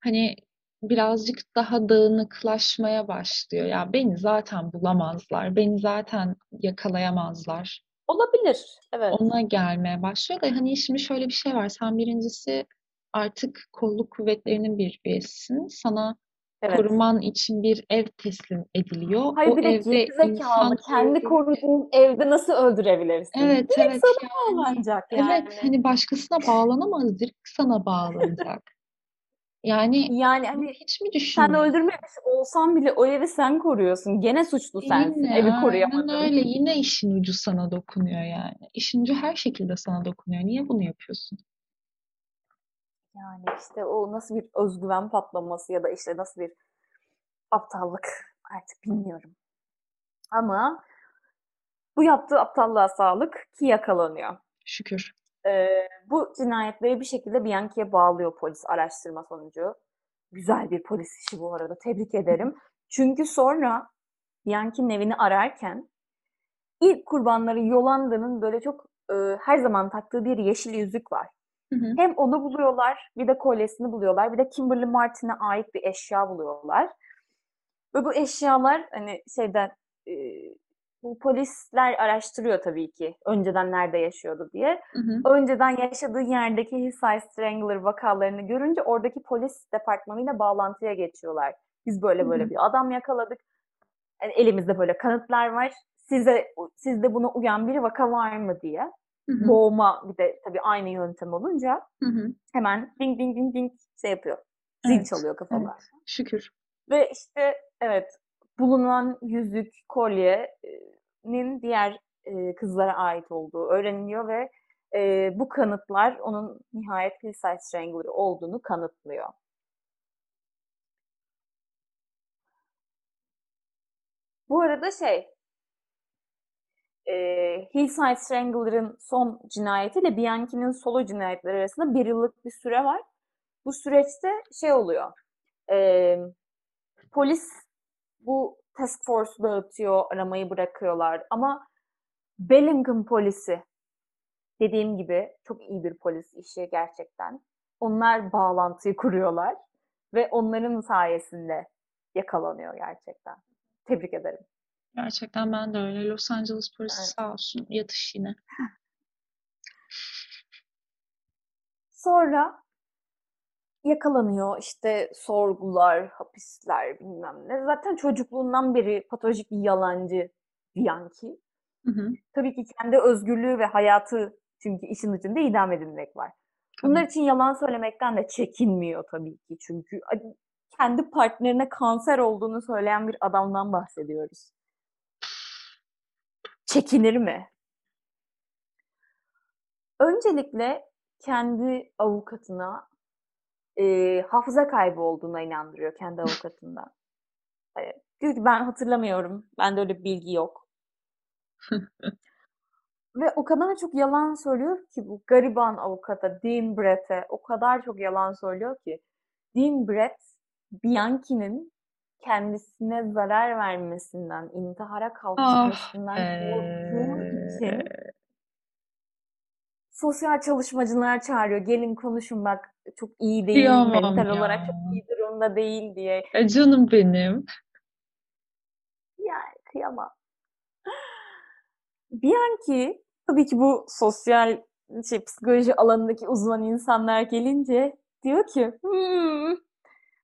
hani birazcık daha dağınıklaşmaya başlıyor. Ya beni zaten bulamazlar, beni zaten yakalayamazlar. Olabilir. Evet. Ona gelmeye başlıyor da hani şimdi şöyle bir şey var. Sen birincisi artık kolluk kuvvetlerinin bir üyesisin. Sana Evet. koruman için bir ev teslim ediliyor. Hayır O bir de evde insan Kendi koruduğun evde nasıl öldürebilirsin? Evet, Direkt evet. sana Yani, bağlanacak yani. evet, hani başkasına bağlanamaz, direkt sana bağlanacak. Yani Yani hani hiç mi sen düşünmüyorsun? öldürmemiş olsan bile o evi sen koruyorsun. Gene suçlu sensin. Yine, Evi aynen koruyamadın. öyle. Yine işin ucu sana dokunuyor yani. İşin ucu her şekilde sana dokunuyor. Niye bunu yapıyorsun? Yani işte o nasıl bir özgüven patlaması ya da işte nasıl bir aptallık artık bilmiyorum. Ama bu yaptığı aptallığa sağlık ki yakalanıyor. Şükür. Ee, bu cinayetleri bir şekilde Bianchi'ye bağlıyor polis araştırma sonucu. Güzel bir polis işi bu arada. Tebrik ederim. Çünkü sonra Bianchi'nin evini ararken ilk kurbanları Yolanda'nın böyle çok e, her zaman taktığı bir yeşil yüzük var. Hı hı. Hem onu buluyorlar, bir de kolyesini buluyorlar, bir de Kimberly Martin'e ait bir eşya buluyorlar. Ve bu eşyalar hani şeyden e, bu polisler araştırıyor tabii ki önceden nerede yaşıyordu diye. Hı hı. Önceden yaşadığı yerdeki Hillside Strangler vakalarını görünce oradaki polis departmanıyla bağlantıya geçiyorlar. Biz böyle Hı böyle hı. bir adam yakaladık. Yani elimizde böyle kanıtlar var. Size sizde buna uyan bir vaka var mı diye. Hı hı. Boğma bir de tabii aynı yöntem olunca Hı hı. hemen ding ding ding ding şey yapıyor. Zil Evet, çalıyor kafama. evet. Şükür. Ve işte evet bulunan yüzük, kolyenin diğer e, kızlara ait olduğu öğreniliyor ve e, bu kanıtlar onun nihayet Hillside Strangler olduğunu kanıtlıyor. Bu arada şey, e, Hillside Strangler'ın son cinayetiyle Bianchi'nin solo cinayetleri arasında bir yıllık bir süre var. Bu süreçte şey oluyor, e, polis bu task force'u dağıtıyor, aramayı bırakıyorlar ama Bellingham polisi dediğim gibi çok iyi bir polis işi gerçekten. Onlar bağlantıyı kuruyorlar ve onların sayesinde yakalanıyor gerçekten. Tebrik ederim. Gerçekten ben de öyle. Los Angeles polisi Evet. sağ olsun yatış yine. Sonra yakalanıyor işte sorgular, hapisler bilmem ne. Zaten çocukluğundan beri patolojik bir yalancı Bianchi. Hı hı. Tabii ki kendi özgürlüğü ve hayatı çünkü işin içinde idam edilmek var. Bunlar için yalan söylemekten de çekinmiyor tabii ki. Çünkü kendi partnerine kanser olduğunu söyleyen bir adamdan bahsediyoruz. Çekinir mi? Öncelikle kendi avukatına e, hafıza kaybı olduğuna inandırıyor kendi avukatından. Hani, diyor ki ben hatırlamıyorum. Bende öyle bir bilgi yok. Ve o kadar çok yalan söylüyor ki bu gariban avukata Dean Brett'e o kadar çok yalan söylüyor ki Dean Brett Bianchi'nin kendisine zarar vermesinden, intihara kalkışmasından korktuğu için sosyal çalışmacılar çağırıyor. Gelin konuşun bak çok iyi değil, Kıyamam mental ya. olarak çok iyi durumda değil diye. E canım benim. Yani kıyamam. Bianchi tabii ki bu sosyal şey, psikoloji alanındaki uzman insanlar gelince diyor ki "Hmm,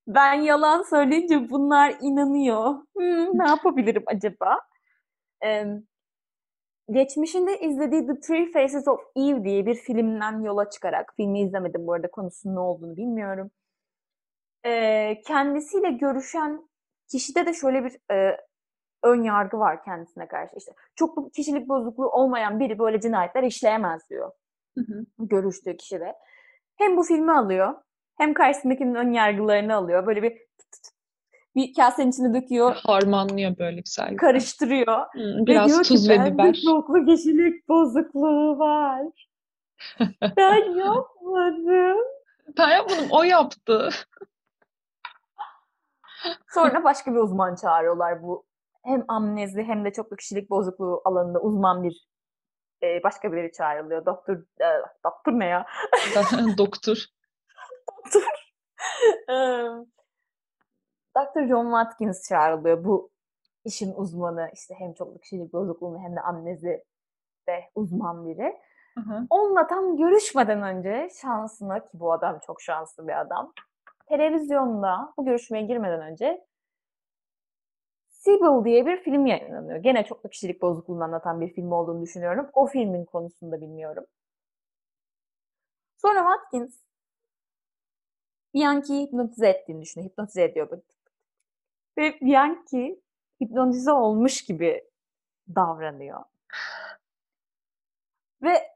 ben yalan söyleyince bunlar inanıyor. Hmm, ne yapabilirim acaba? Ee, geçmişinde izlediği The Three Faces of Eve diye bir filmden yola çıkarak, filmi izlemedim bu arada konusunun ne olduğunu bilmiyorum. Ee, kendisiyle görüşen kişide de şöyle bir e, ön yargı var kendisine karşı. İşte çok kişilik bozukluğu olmayan biri böyle cinayetler işleyemez diyor. Hı hı. Görüştüğü kişide. Hem bu filmi alıyor hem karşısındakinin ön yargılarını alıyor. Böyle bir bir kasenin içine döküyor, Harmanlıyor böyle güzel karıştırıyor. Hı, Ve Biraz diyor ki tuz ve bende biber. çoklu kişilik bozukluğu var. Ben yapmadım. Ben yapmadım, o yaptı. Sonra başka bir uzman çağırıyorlar bu hem amnezi hem de çoklu kişilik bozukluğu alanında uzman bir e, başka biri çağrılıyor. Doktor, e, doktor ne ya? Doktor. E, Dr. John Watkins çağrılıyor. Bu işin uzmanı işte hem çoklu kişilik bozukluğunu hem de amnezi de uzman biri. Hı hı. Onunla tam görüşmeden önce şansına ki bu adam çok şanslı bir adam. Televizyonda bu görüşmeye girmeden önce Sybil diye bir film yayınlanıyor. Gene çoklu kişilik bozukluğunu anlatan bir film olduğunu düşünüyorum. O filmin konusunu da bilmiyorum. Sonra Watkins Bianchi'yi hipnotize ettiğini düşünüyor. Hipnotize ediyor. böyle. Ve Bianchi hipnotize olmuş gibi davranıyor. Ve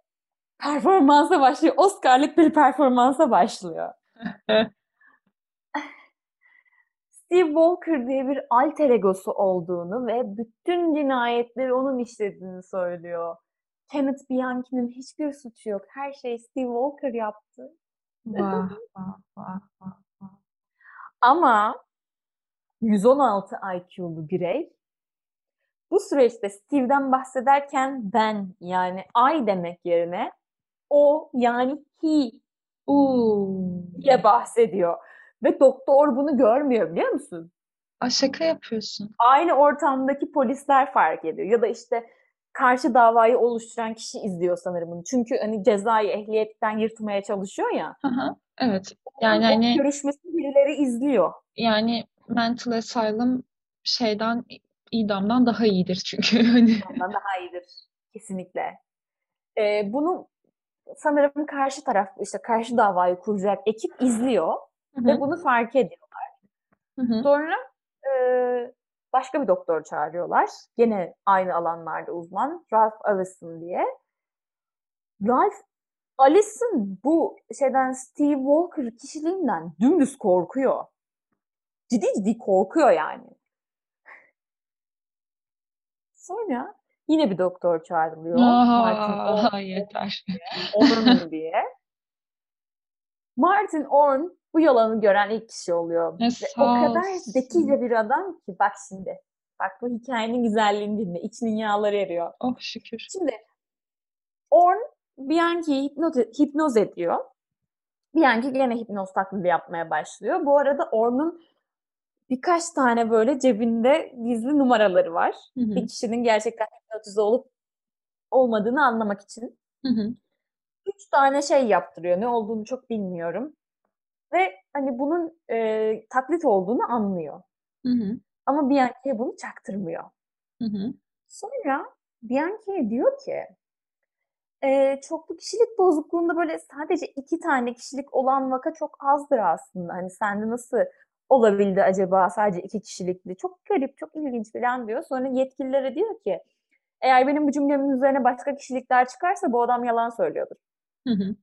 performansa başlıyor. Oscar'lık bir performansa başlıyor. Steve Walker diye bir alter egosu olduğunu ve bütün cinayetleri onun işlediğini söylüyor. Kenneth Bianchi'nin hiçbir suçu yok. Her şeyi Steve Walker yaptı. Vah vah vah vah. vah. Ama 116 IQ'lu birey bu süreçte Steve'den bahsederken ben yani I demek yerine o yani he diye bahsediyor. Ve doktor bunu görmüyor biliyor musun? Aa, şaka yapıyorsun. Aynı ortamdaki polisler fark ediyor. Ya da işte karşı davayı oluşturan kişi izliyor sanırım bunu. Çünkü hani cezayı ehliyetten yırtmaya çalışıyor ya. Hı hı. Evet. Yani o hani görüşmesini birileri izliyor. yani mental asylum şeyden idamdan daha iyidir çünkü hani Ondan daha iyidir. Kesinlikle. Ee, bunu sanırım karşı taraf, işte karşı davayı kuracak ekip izliyor Hı ve bunu fark ediyor. hı hı. Sonra e, başka bir doktor çağırıyorlar. Gene aynı alanlarda uzman. Ralph Allison diye. Ralph Alison bu şeyden Steve Walker kişiliğinden dümdüz korkuyor. Ciddi ciddi korkuyor yani. Sonra yine bir doktor çağrılıyor. Martin Aa, Orn, yeter. Orn diye. Martin Orn bu yalanı gören ilk kişi oluyor. Ne Ve o kadar zekice bir adam ki bak şimdi. Bak bu hikayenin güzelliğini dinle. İçinin yağları eriyor. Oh şükür. Şimdi Orn Bianchi'yi hipnoz, hipnoz ediyor. Bianchi gene hipnoz taklidi yapmaya başlıyor. Bu arada Orn'un birkaç tane böyle cebinde gizli numaraları var. Hı hı. Bir kişinin gerçekten hipnotize olup olmadığını anlamak için. Hı hı. Üç tane şey yaptırıyor. Ne olduğunu çok bilmiyorum. Ve hani bunun e, taklit olduğunu anlıyor. Hı hı. Ama Bianchi'ye bunu çaktırmıyor. Hı hı. Sonra Bianchi'ye diyor ki e, çoklu kişilik bozukluğunda böyle sadece iki tane kişilik olan vaka çok azdır aslında. Hani sende nasıl olabildi acaba sadece iki kişilikli? Çok garip, çok ilginç falan diyor. Sonra yetkililere diyor ki eğer benim bu cümlemin üzerine başka kişilikler çıkarsa bu adam yalan söylüyordur. Hı hı.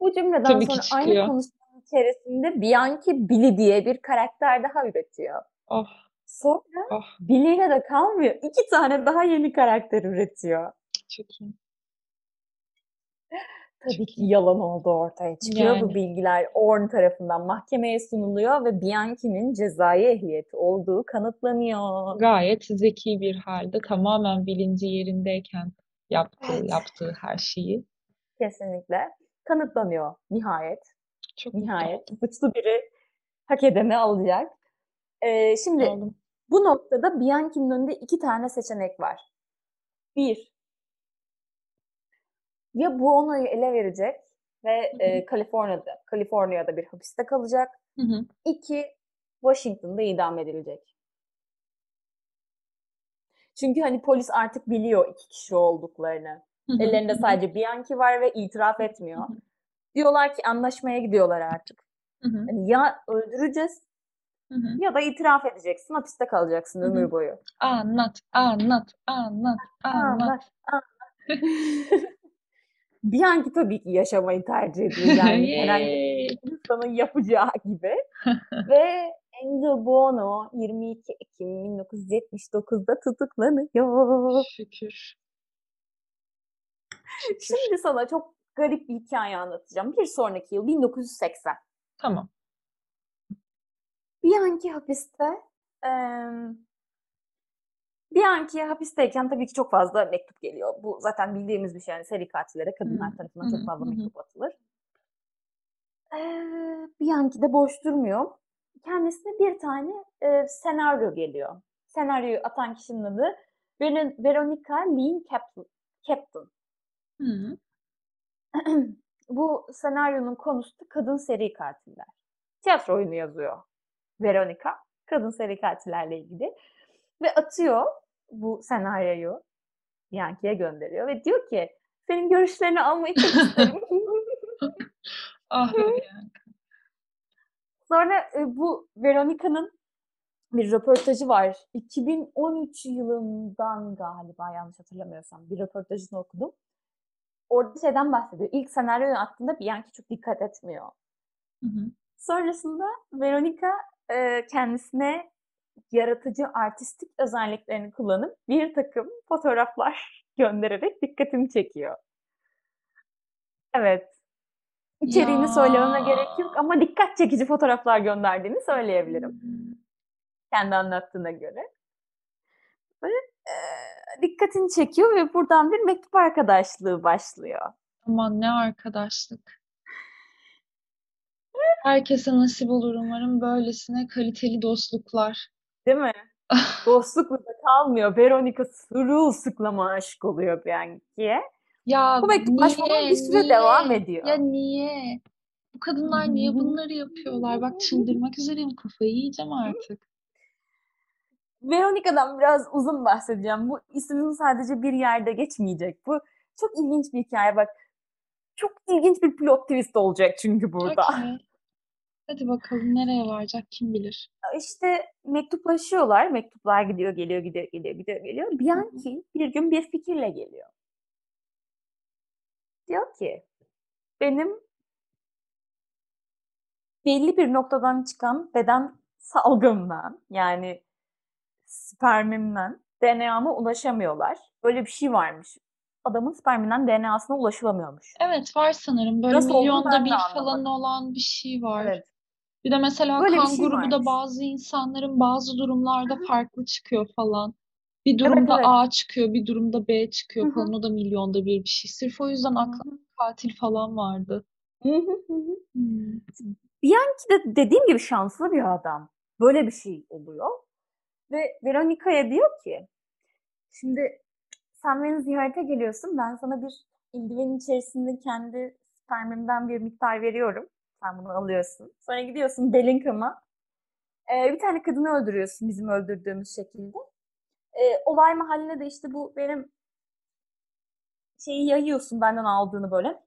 Bu cümleden Tabii sonra aynı konuşmanın içerisinde Bianchi Billy diye bir karakter daha üretiyor. Oh Sonra oh Billy'yle de kalmıyor. İki tane daha yeni karakter üretiyor. çok iyi. Tabii Çok ki iyi. yalan olduğu ortaya çıkıyor. Bu Yani. bilgiler Orn tarafından mahkemeye sunuluyor ve Bianchi'nin cezai ehliyeti olduğu kanıtlanıyor. Gayet zeki bir halde tamamen bilinci yerindeyken yaptığı Evet. yaptığı her şeyi. Kesinlikle. Kanıtlanıyor nihayet. Çok Nihayet. Suçlu biri hak edeni alacak. Ee, şimdi Oldum. bu noktada Bianchi'nin önünde iki tane seçenek var. Bir, ya Buono'yu ele verecek ve Hı hı. e, Kaliforniya'da, Kaliforniya'da bir hapiste kalacak. Hı hı. İki, Washington'da idam edilecek. Çünkü hani polis artık biliyor iki kişi olduklarını. Ellerinde sadece Bianchi var ve itiraf etmiyor. Diyorlar ki anlaşmaya gidiyorlar artık. Hani ya öldüreceğiz Hı hı. ya da itiraf edeceksin, hapiste kalacaksın Hı hı. ömür boyu. Anlat, anlat, anlat, anlat. Anlat, anlat. Bianchi tabii ki yaşamayı tercih ediyor. Yani herhangi bir insanın yapacağı gibi. Ve Angel Buono 22 Ekim 1979'da tutuklanıyor. Şükür. Şimdi sana çok garip bir hikaye anlatacağım. Bir sonraki yıl 1980. Tamam. Bianchi hapiste. eee Bianchi hapisteyken tabii ki çok fazla mektup geliyor. Bu zaten bildiğimiz bir şey. Yani seri katillere kadınlar tarafından çok fazla mektup atılır. Eee Bianchi de boş durmuyor. Kendisine bir tane eee, senaryo geliyor. Senaryoyu atan kişinin adı Ver- Veronica Lynn Captain. Hı. Bu senaryonun konusu da kadın seri katiller. Tiyatro oyunu yazıyor Veronica. Kadın seri katillerle ilgili. Ve atıyor bu senaryoyu Bianchi'ye gönderiyor ve diyor ki senin görüşlerini almayı çok isterim. Ah. Sonra e, bu Veronica'nın bir röportajı var. 2013 yılından galiba yanlış hatırlamıyorsam bir röportajını okudum. Orada şeyden bahsediyor. İlk senaryoyu attığında Bianchi çok dikkat etmiyor. Hı hı. Sonrasında Veronica e, kendisine yaratıcı artistik özelliklerini kullanıp bir takım fotoğraflar göndererek dikkatimi çekiyor. Evet. İçeriğini söylememe gerek yok ama dikkat çekici fotoğraflar gönderdiğini söyleyebilirim. Kendi anlattığına göre. Ve e, dikkatini çekiyor ve buradan bir mektup arkadaşlığı başlıyor. Aman ne arkadaşlık. Herkese nasip olur umarım böylesine kaliteli dostluklar. Değil mi? Dostlukla da kalmıyor. Veronica sırılsıklama aşık oluyor Bianchi'ye. Ya Bu mektuplaşmalar bir süre niye? devam ediyor. Ya niye? Bu kadınlar niye bunları yapıyorlar? Bak çıldırmak üzereyim. Kafayı yiyeceğim artık. Veronica'dan biraz uzun bahsedeceğim. Bu isim sadece bir yerde geçmeyecek. Bu çok ilginç bir hikaye bak. Çok ilginç bir plot twist olacak çünkü burada. Okey. Hadi bakalım nereye varacak kim bilir. İşte mektuplaşıyorlar. Mektuplar gidiyor, geliyor, gidiyor, geliyor, gidiyor, geliyor. Bianchi bir gün bir fikirle geliyor. diyor ki benim belli bir noktadan çıkan beden salgımdan yani spermimden DNA'ma ulaşamıyorlar. Böyle bir şey varmış. Adamın sperminden DNA'sına ulaşılamıyormuş. Evet var sanırım. Böyle Nasıl milyonda bir falan olan bir şey var. Evet. Bir de mesela Böyle kan şey grubu da varmış. bazı insanların bazı durumlarda farklı çıkıyor falan. Bir durumda evet. A çıkıyor, bir durumda B çıkıyor falan. O da milyonda bir bir şey. Sırf o yüzden aklımda katil falan vardı. Hmm. Bianchi de dediğim gibi şanslı bir adam. Böyle bir şey oluyor. Ve Veronica'ya diyor ki şimdi sen beni ziyarete geliyorsun. Ben sana bir eldivenin içerisinde kendi spermimden bir miktar veriyorum. Sen bunu alıyorsun. Sonra gidiyorsun Bellingham'a. Ee, bir tane kadını öldürüyorsun bizim öldürdüğümüz şekilde. Ee, olay mahalline de işte bu benim şeyi yayıyorsun benden aldığını böyle.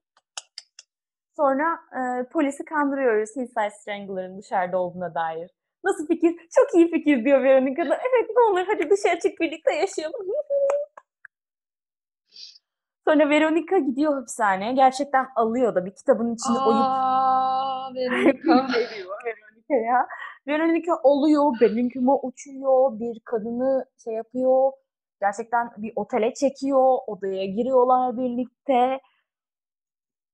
Sonra e, polisi kandırıyoruz Hillside Strangler'ın dışarıda olduğuna dair. Nasıl fikir? Çok iyi fikir diyor Veronica da. Evet ne olur hadi dışarı çık birlikte yaşayalım. Sonra Veronica gidiyor hapishaneye. Gerçekten alıyor da bir kitabın oyup Aa, Veronica. veriyor Veronica'ya. Veronica oluyor, Bellingham'a uçuyor, bir kadını şey yapıyor. Gerçekten bir otele çekiyor, odaya giriyorlar birlikte.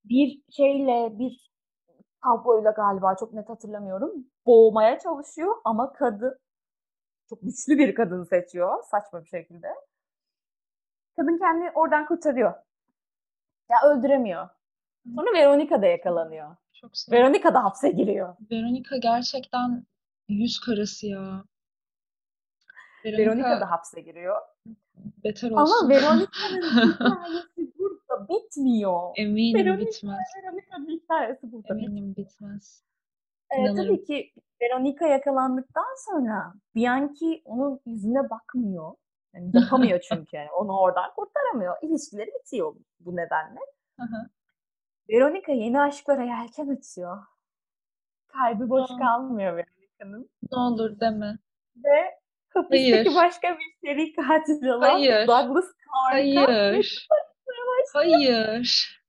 Bir şeyle, bir tabloyla galiba çok net hatırlamıyorum. Boğmaya çalışıyor ama kadın çok güçlü bir kadın seçiyor saçma bir şekilde. Kadın kendini oradan kurtarıyor. Ya öldüremiyor. Sonra Veronica da yakalanıyor. Çok sevdim. Veronica da hapse giriyor. Veronica gerçekten yüz karası ya. Veronica da hapse giriyor. Beter Ama olsun. Veronica'nın hikayesi burada bitmiyor. Eminim Veronica- bitmez. Veronica'nın hikayesi burada. Eminim bitmez. Ee, İnanırım. tabii ki Veronica yakalandıktan sonra Bianchi onun yüzüne bakmıyor. Yani yapamıyor çünkü. Yani onu oradan kurtaramıyor. İlişkileri bitiyor bu nedenle. Veronica yeni aşklara yelken açıyor. Kalbi boş Aa. kalmıyor Veronica'nın. Ne olur deme. Ve hapisteki Hayır. başka bir seri katil olan Hayır. Douglas Clark'a Hayır. Hayır.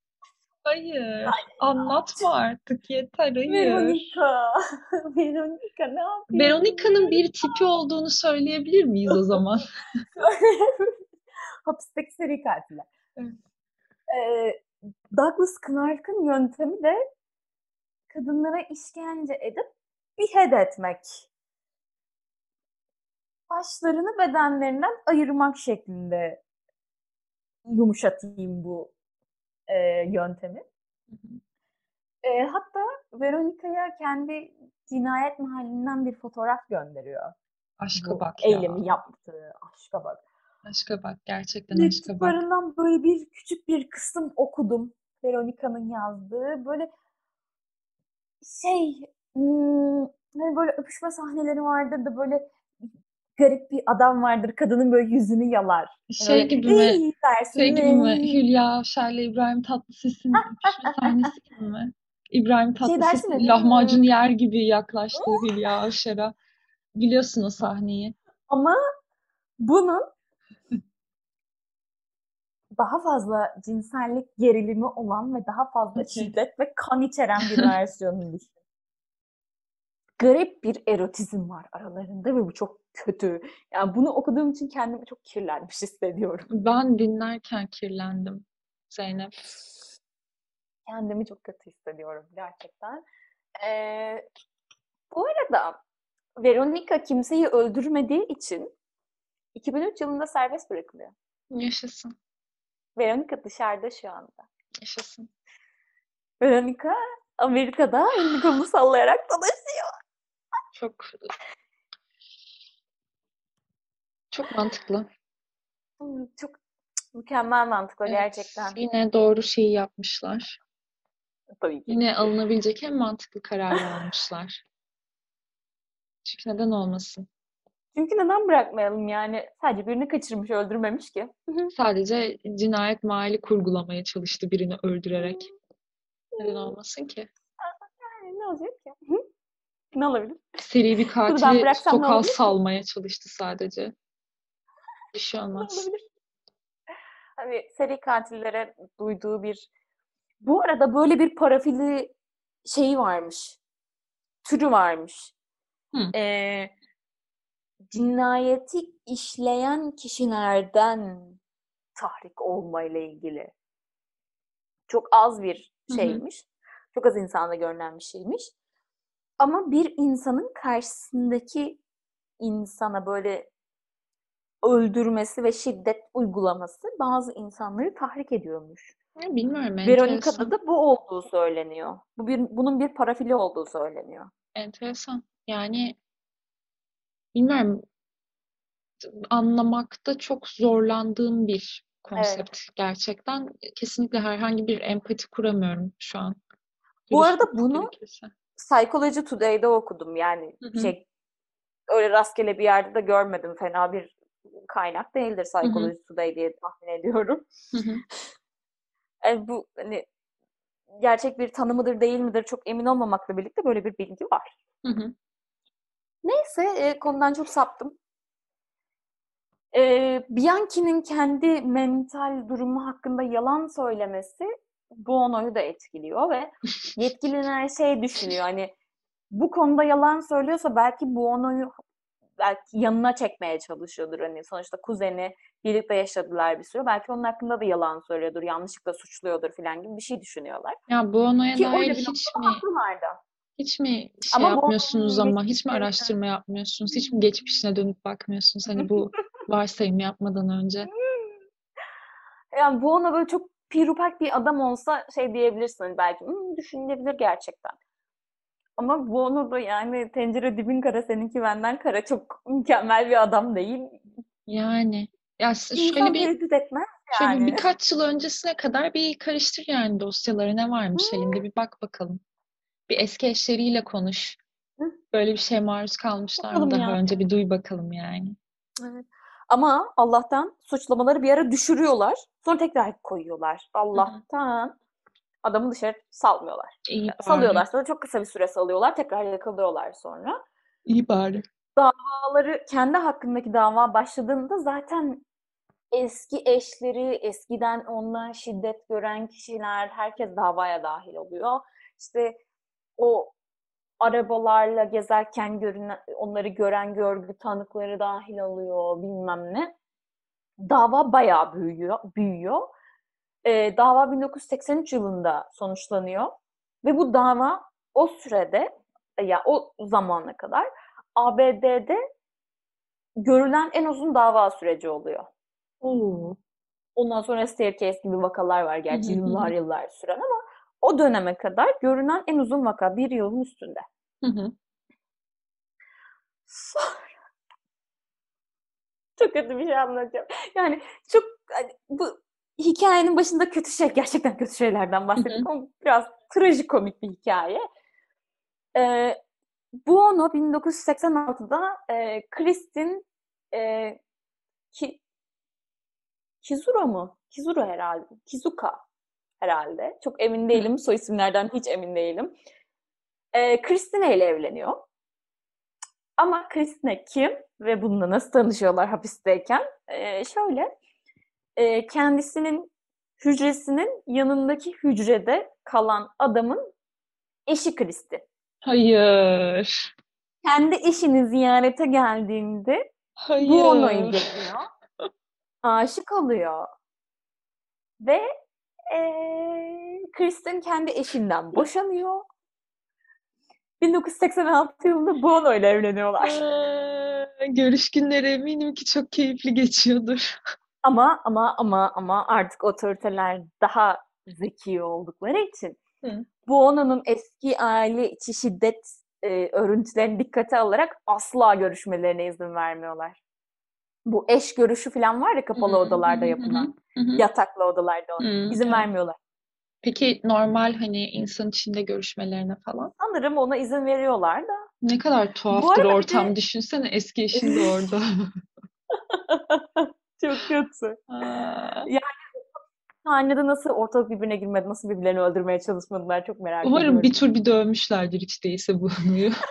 Hayır. Anlatma artık yeter. Hayır. Veronica. Veronica ne yapıyorsun? Veronica'nın bir tipi olduğunu söyleyebilir miyiz o zaman? Hapisteki seri katiller. Evet. Ee, Douglas Clark'ın yöntemi de kadınlara işkence edip behead etmek. Başlarını bedenlerinden ayırmak şeklinde yumuşatayım bu e, yöntemi. E, hatta Veronica'ya kendi cinayet mahallinden bir fotoğraf gönderiyor. Aşka Bu bak ya. eylemi yaptığı aşka bak. Aşka bak. Gerçekten aşka bak. Böyle bir küçük bir kısım okudum. Veronica'nın yazdığı. Böyle şey hmm, hani böyle öpüşme sahneleri vardır da böyle garip bir adam vardır. Kadının böyle yüzünü yalar. Şey Böyle, gibi mi? Dersin. Şey gibi mi? Hülya Avşar'la İbrahim Tatlıses'in öpüşme sahnesi gibi mi? İbrahim Şey Tatlıses ya, lahmacun yer gibi yaklaştı Hülya Avşar'a. Biliyorsun o sahneyi. Ama bunun daha fazla cinsellik gerilimi olan ve daha fazla şiddet ve kan içeren bir versiyonunu düşün. Garip bir erotizm var aralarında ve bu çok kötü. Yani bunu okuduğum için kendimi çok kirlenmiş hissediyorum. Ben dinlerken kirlendim Zeynep. Kendimi çok kötü hissediyorum gerçekten. Ee, bu arada Veronica kimseyi öldürmediği için 2003 yılında serbest bırakılıyor. Yaşasın. Veronica dışarıda şu anda. Yaşasın. Veronica Amerika'da elini kolunu sallayarak dolaşıyor. Çok çok mantıklı. Hmm, Çok mükemmel mantıklı Evet, gerçekten. Yine doğru şeyi yapmışlar. Tabii ki. Yine alınabilecek en mantıklı kararı almışlar. Çünkü neden olmasın? Çünkü neden bırakmayalım yani? Sadece birini kaçırmış, öldürmemiş ki. Sadece cinayet mahalli kurgulamaya çalıştı birini öldürerek. Neden olmasın ki? Yani ne olacak ki? Ne olabilir? Seri bir katili sokağa salmaya çalıştı sadece. Bir şey olmaz. Hani seri katillere duyduğu bir Bu arada böyle bir parafili şeyi varmış. Türü varmış. Hı. Ee, cinayeti işleyen kişilerden tahrik olma ile ilgili. Çok az bir Hı hı. şeymiş. Çok az insanda görünen bir şeymiş. Ama bir insanın karşısındaki insana böyle öldürmesi ve şiddet uygulaması bazı insanları tahrik ediyormuş. Bilmiyorum Veronica'da da bu olduğu söyleniyor. Bu bir, bunun bir parafili olduğu söyleniyor. Enteresan. Yani bilmiyorum anlamakta çok zorlandığım bir konsept gerçekten. Kesinlikle herhangi bir empati kuramıyorum şu an. Bu Dürüst arada bunu gerekirse. Psychology Today'de okudum. Yani Hı hı. şey öyle rastgele bir yerde de görmedim. Fena bir kaynak değildir Psychology Today diye tahmin ediyorum. Hı hı. Yani bu hani gerçek bir tanımıdır değil midir çok emin olmamakla birlikte böyle bir bilgi var. Hı hı. Neyse e, konudan çok saptım. E, Bianchi'nin kendi mental durumu hakkında yalan söylemesi Bono'yu da etkiliyor ve yetkililer şey düşünüyor hani bu konuda yalan söylüyorsa belki Bono'yu belki yanına çekmeye çalışıyordur hani sonuçta kuzeni birlikte yaşadılar bir süre belki onun hakkında da yalan söylüyordur yanlışlıkla suçluyordur falan gibi bir şey düşünüyorlar. Ya Bono'ya Ki dair hiç mi hiç mi şey Ama yapmıyorsunuz ama hiç mi araştırma yapmıyorsunuz? Hiç mi geçmişine dönüp bakmıyorsunuz? Hani bu varsayım yapmadan önce. Yani Bono böyle çok pirupak bir adam olsa şey diyebilirsin hani belki "Hmm, düşünülebilir gerçekten. Ama Bono da yani tencere dibin kara seninki benden kara çok mükemmel bir adam değil. Yani ya şöyle bir tereddüt etmez şöyle yani. birkaç yıl öncesine kadar bir karıştır yani dosyaları ne varmış elinde bir bak bakalım. Bir eski eşleriyle konuş. Hı. Böyle bir şeye maruz kalmışlar mı Bakalım daha ya. önce bir duy bakalım yani. Evet. Ama Allah'tan suçlamaları bir ara düşürüyorlar. Sonra tekrar koyuyorlar. Allah'tan adamı dışarı salmıyorlar. İyi bari. Salıyorlar sonra çok kısa bir süre salıyorlar. Tekrar yakalıyorlar sonra. İyi bari. davaları kendi hakkındaki dava başladığında zaten eski eşleri, eskiden ondan şiddet gören kişiler, herkes davaya dahil oluyor. İşte o arabalarla gezerken görünen, onları gören görgü tanıkları dahil oluyor, bilmem ne. Dava bayağı büyüyor. büyüyor. Ee, dava 1983 yılında sonuçlanıyor ve bu dava o sürede ya o zamana kadar ABD'de görülen en uzun dava süreci oluyor. Oo. Ondan sonra staircase gibi vakalar var gerçi yıllar yıllar süren ama o döneme kadar görünen en uzun vaka bir yılın üstünde. Hı hı. Sonra çok kötü bir şey anlatacağım. Yani çok hani bu hikayenin başında kötü şey gerçekten kötü şeylerden bahsettik ama biraz trajikomik bir hikaye. Ee, Buono 1986'da e, Kristin e, Ki, Kizuro mu? Kizuro herhalde. Kizuka herhalde. Çok emin değilim. Soy isimlerden hiç emin değilim. E, Christine ile evleniyor. Ama Christine kim ve bununla nasıl tanışıyorlar hapisteyken? E, şöyle, e, kendisinin hücresinin yanındaki hücrede kalan adamın eşi Kristin. Hayır. Kendi eşini ziyarete geldiğinde Hayır. bu onu görüyor. Aşık oluyor. Ve eee Kristen kendi eşinden boşanıyor. 1986 yılında Bono ile evleniyorlar. Aa, görüş günleri eminim ki çok keyifli geçiyordur. Ama ama ama ama artık otoriteler daha zeki oldukları için Hı. Bono'nun eski aile içi şiddet e, örüntülerini dikkate alarak asla görüşmelerine izin vermiyorlar. Bu eş görüşü falan var ya kapalı Hı hı, odalarda yapılan. hı hı. Yataklı odalarda olan. Hı, İzin vermiyorlar. Peki normal hani insan içinde görüşmelerine falan Sanırım ona izin veriyorlar da. ne kadar tuhaftır bir de- ortam. Düşünsene eski eşin de orada. Çok kötü. Aa, Sahnede nasıl ortalık birbirine girmedi, nasıl birbirlerini öldürmeye çalışmadılar çok merak Umarım ediyorum. bir tur bir dövmüşlerdir hiç değilse bu anıyı.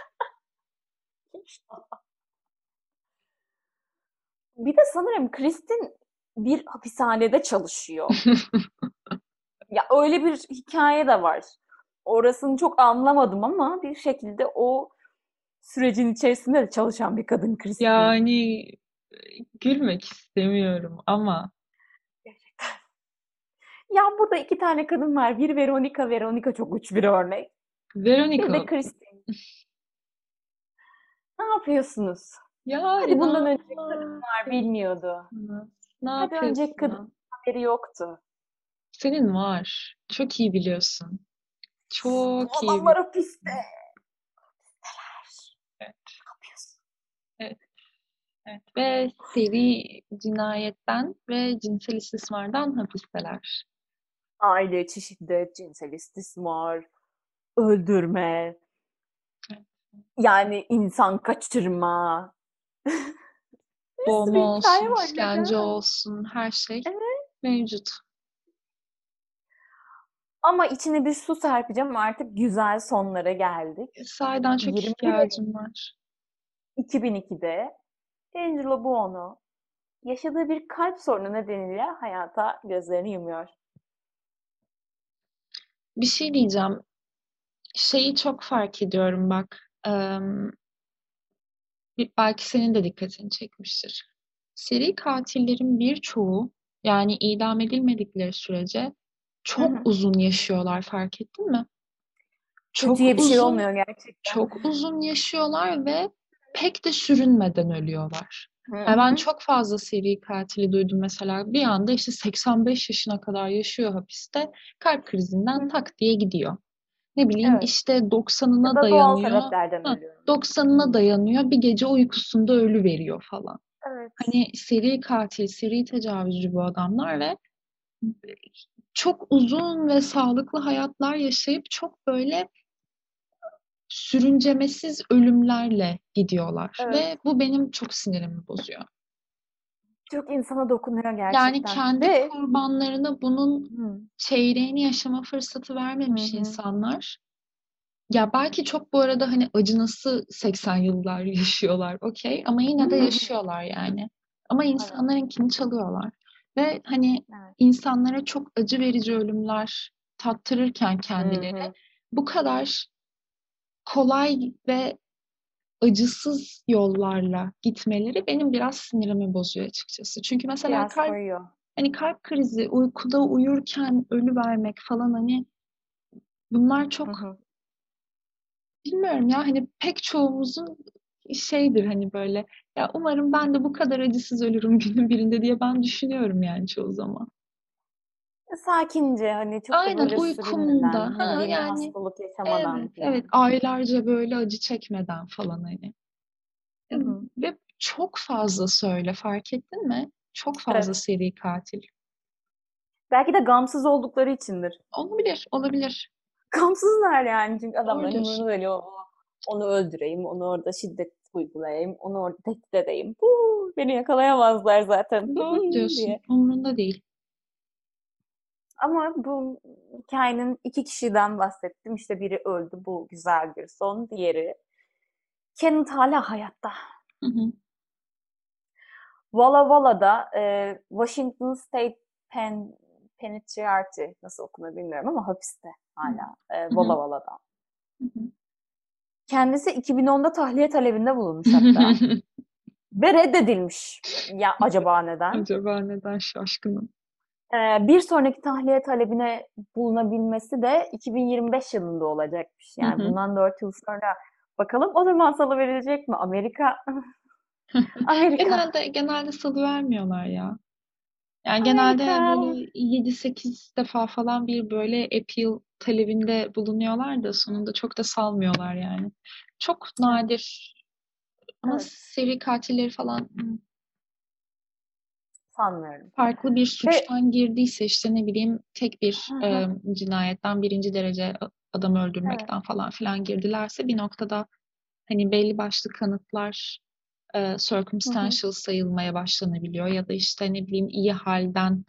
Bir de sanırım Kristin bir hapishanede çalışıyor. Ya öyle bir hikaye de var. Orasını çok anlamadım ama bir şekilde o sürecin içerisinde de çalışan bir kadın Christine. Yani gülmek istemiyorum ama Gerçekten. Ya burada iki tane kadın var. Bir Veronica. Veronica çok uç bir örnek. Bir de Veronica Christine. Ne yapıyorsunuz? ya Hadi bundan inanılmaz. kadınlar bilmiyordu. Ne Hadi yapıyorsun? kadın haberi yoktu. Senin var. Çok iyi biliyorsun. Çok Bu iyi adamlar bil- hapiste. Evet. Ne yapıyorsun? Evet. Ve seri cinayetten ve cinsel istismardan hapisteler. Aile içi şiddet, cinsel istismar, öldürme, Evet. yani insan kaçırma. Boğma olsun, var işkence neden? olsun, her şey Evet. mevcut. Ama içine bir su serpeceğim artık güzel sonlara geldik. Sahiden çok 21 ihtiyacım var. 2002'de Angelo Buono yaşadığı bir kalp sorunu nedeniyle hayata gözlerini yumuyor. Bir şey diyeceğim. Şeyi çok fark ediyorum bak. Bir- belki senin de dikkatini çekmiştir. Seri katillerin birçoğu yani idam edilmedikleri sürece çok Hı hı. uzun yaşıyorlar fark ettin mi? Çok Kötüye bir şey uzun, olmuyor gerçekten. çok uzun yaşıyorlar ve pek de sürünmeden ölüyorlar. Hı Yani ben çok fazla seri katili duydum mesela. Bir anda işte 85 yaşına kadar yaşıyor hapiste. Kalp krizinden Hı. tak diye gidiyor. Ne bileyim Evet. işte Ya 90'ına da doğal dayanıyor. Ha, ölüyor. 90'ına dayanıyor. Bir gece uykusunda ölü veriyor falan. Evet. Hani seri katil, seri tecavüzcü bu adamlar ve çok uzun ve sağlıklı hayatlar yaşayıp çok böyle sürüncemesiz ölümlerle gidiyorlar. Evet. Ve bu benim çok sinirimi bozuyor. Çok insana dokunuyor Yani gerçekten. kendi Ve kurbanlarına bunun Hı. çeyreğini yaşama fırsatı vermemiş Hı insanlar. Ya belki çok bu arada hani acınası 80 yıllar yaşıyorlar okey ama yine de yaşıyorlar yani. Ama insanlarınkini çalıyorlar. Ve hani Evet. insanlara çok acı verici ölümler tattırırken kendileri bu kadar kolay ve acısız yollarla gitmeleri benim biraz sinirimi bozuyor açıkçası. Çünkü mesela Biraz kalp koyuyor. hani kalp krizi, uykuda uyurken ölü vermek falan hani bunlar Hı çok hı. bilmiyorum ya hani pek çoğumuzun şeydir hani böyle ya umarım ben de bu kadar acısız ölürüm günün birinde diye ben düşünüyorum yani çoğu zaman. Sakince hani çok da Aynen böyle uykumda ha bileyim yani hastalık yaşamadan evet falan. evet aylarca böyle acı çekmeden falan hani. Hı. Ve çok fazla söyle fark ettin mi? Çok fazla Evet. seri katil. Belki de gamsız oldukları içindir. Olabilir, olabilir. Gamsızlar yani çünkü umurunda değil. O- Onu öldüreyim, onu orada şiddet uygulayayım, onu orada tehdit edeyim. Huu, beni yakalayamazlar zaten Doğru diyorsun. diye. Umurunda değil. Ama bu hikayenin iki kişiden bahsettim. İşte biri öldü, bu güzel bir son. Diğeri Kenneth hala hayatta. Hı hı. Walla Walla'da e, Washington State Pen Penitentiary nasıl okunur bilmiyorum ama hapiste hala e, Walla Walla'da. Hı hı. Kendisi 2010'da tahliye talebinde bulunmuş hatta ve reddedilmiş. Ya acaba neden? Acaba neden şaşkınım? Ee, bir sonraki tahliye talebine bulunabilmesi de 2025 yılında olacakmış. Yani Hı hı. bundan 4 yıl sonra bakalım o zaman salıverilecek mi? Amerika Amerika. Genelde genelde salı vermiyorlar ya. Yani genelde Amerika. böyle 7-8 defa falan bir böyle appeal talebinde bulunuyorlar da sonunda çok da salmıyorlar yani. Çok nadir. Ama Evet. seri katilleri falan sanmıyorum. farklı bir suçtan girdiyse işte ne bileyim tek bir Hı hı. e, cinayetten birinci derece a- adam öldürmekten falan filan girdilerse bir noktada hani belli başlı kanıtlar e, circumstantial sayılmaya başlanabiliyor ya da işte ne bileyim iyi halden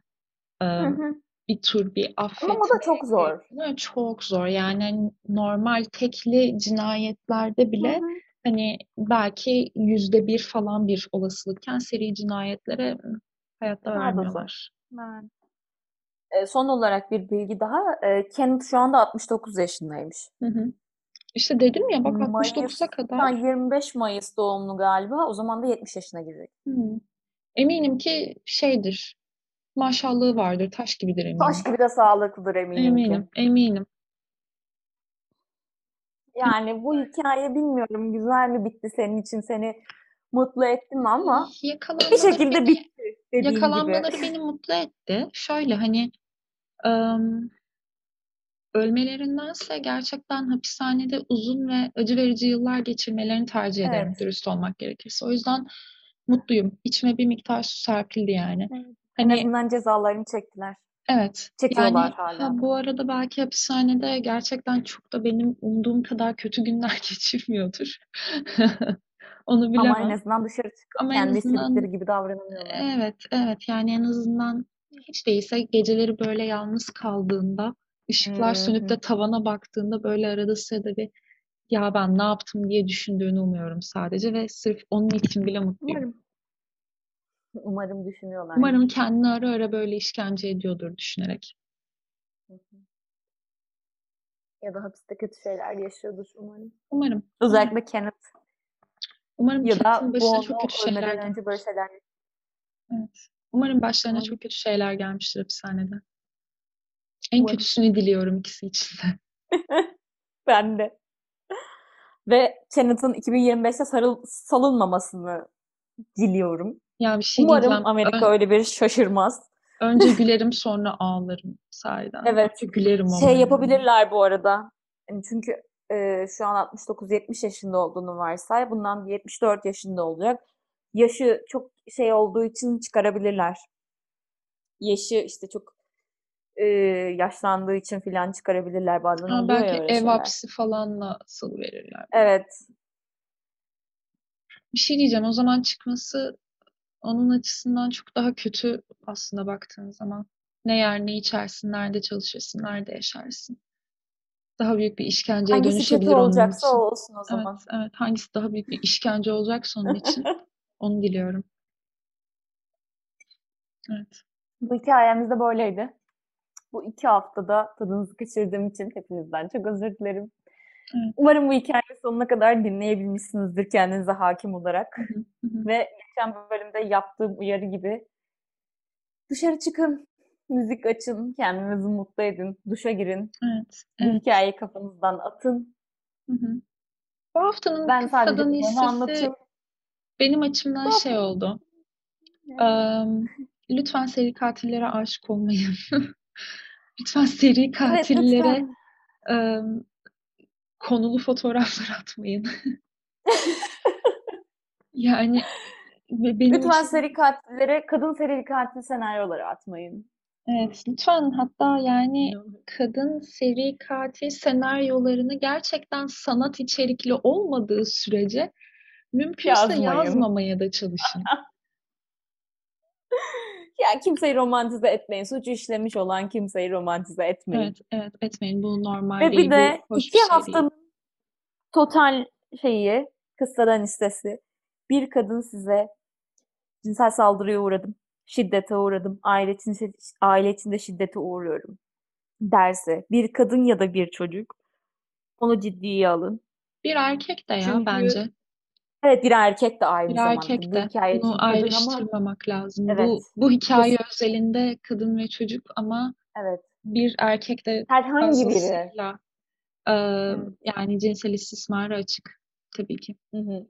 e, Hı hı. bir tür bir Ama affetme o da çok zor. Çok zor. Yani normal tekli cinayetlerde bile Hı hı. hani belki yüzde bir falan bir olasılıkken seri cinayetlere hayatta vermiyorlar. Evet. e, son olarak bir bilgi daha. E, Kenneth şu anda 69 yaşındaymış. Hı hı. İşte dedim ya bak 69'a Mayıs, kadar. ha, 25 Mayıs doğumlu galiba. O zaman da 70 yaşına girecek. Hı. Eminim ki şeydir. Maşallahı vardır. Taş gibidir eminim. Taş gibi de sağlıklıdır eminim ki. Eminim, eminim. Yani bu hikaye bilmiyorum güzel mi bitti senin için seni mutlu etti mi ama bir Yakalanmaları şekilde beni, bitti dediğin gibi. yakalanmaları beni mutlu etti. Şöyle hani ım, ölmelerindense gerçekten hapishanede uzun ve acı verici yıllar geçirmelerini tercih ederim Evet. dürüst olmak gerekirse. O yüzden mutluyum. İçime bir miktar su serpildi yani. Evet. En Hani azından cezalarını çektiler. evet Çekiyorlar yani hala. ha, bu arada belki hapishanede gerçekten çok da benim umduğum kadar kötü günler geçirmiyordur. Onu Ama en bilemem. azından dışarı çıkıp Ama en kendi istedikleri azından gibi davranamıyorlar. evet evet yani en azından hiç değilse geceleri böyle yalnız kaldığında ışıklar Hı sönüp de tavana baktığında böyle arada sırada bir ya ben ne yaptım diye düşündüğünü umuyorum sadece ve sırf onun için bile mutluyum. Umarım. Umarım düşünüyorlar. Umarım kendini ara ara böyle işkence ediyordur düşünerek. Hı hı. Ya da hapiste kötü şeyler yaşıyordur umarım. Umarım. Umarım. Özellikle Kenneth. Umarım Ya da başına çok kötü şeyler önce böyle şeyler Evet. Umarım başlarına çok kötü şeyler gelmiştir hapishanede. En Umarım. kötüsünü diliyorum ikisi için de. Ben de. Ve Kenneth'ın 2025'te sarıl, salınmamasını diliyorum. Ya bir şey Umarım diyeceğim. Amerika Ön- öyle bir şaşırmaz. önce gülerim sonra ağlarım sahiden. Evet. Önce gülerim Şey yapabilirler bu arada. Yani Çünkü e, şu an 69-70 yaşında olduğunu varsay. Bundan 74 yaşında olacak. Yaşı çok şey olduğu için çıkarabilirler. Yaşı işte çok e, yaşlandığı için filan çıkarabilirler bazen Ha, belki ev şeyler. hapsi falanla salı verirler. Evet. Bir şey diyeceğim. O zaman çıkması onun açısından çok daha kötü aslında baktığın zaman. Ne yer ne içersin, nerede çalışırsın, nerede yaşarsın. Daha büyük bir işkenceye Hangisi dönüşebilir onun olacaksa için. o olsun o zaman. Evet, evet. Hangisi daha büyük bir işkence olacaksa onun için onu diliyorum. Evet. Bu hikayemiz de böyleydi. Bu iki haftada tadınızı kaçırdığım için hepinizden çok özür dilerim. Evet. Umarım bu hikayeyi sonuna kadar dinleyebilmişsinizdir kendinize hakim olarak. Ve geçen bölümde yaptığım uyarı gibi dışarı çıkın, müzik açın, kendinizi mutlu edin, duşa girin, Evet, bu evet. hikayeyi kafanızdan atın. Hı hı. Bu haftanın Ben kısadan anlatıyorum. benim açımdan Bu şey oldu. Evet. Am, lütfen seri katillere aşık olmayın. Lütfen seri Evet katillere lütfen. am, konulu fotoğraflar atmayın. Yani benim Lütfen için seri katillere, kadın seri katil senaryoları atmayın. Evet lütfen hatta yani kadın seri katil senaryolarını gerçekten sanat içerikli olmadığı sürece mümkünse Yazmayın. yazmamaya da çalışın. Ya kimseyi romantize etmeyin. Suç işlemiş olan kimseyi romantize etmeyin. Evet, evet etmeyin. Bu normal Ve değil. bir de Bu iki bir şey haftanın total şeyi, kıssadan listesi. Bir kadın size cinsel saldırıya uğradım, şiddete uğradım, aile içinde, aile içinde şiddete uğruyorum derse bir kadın ya da bir çocuk onu ciddiye alın. Bir erkek de ya Çünkü bence. evet bir erkek de aynı Bir zamanda. erkek Bu de. için Bunu kadın ama ayrıştırmamak lazım. Bu evet, bu hikaye kes- özelinde kadın ve çocuk ama evet. bir erkek de Herhangi biri. e, Evet. yani cinsel istismara açık tabii ki. Hı hı.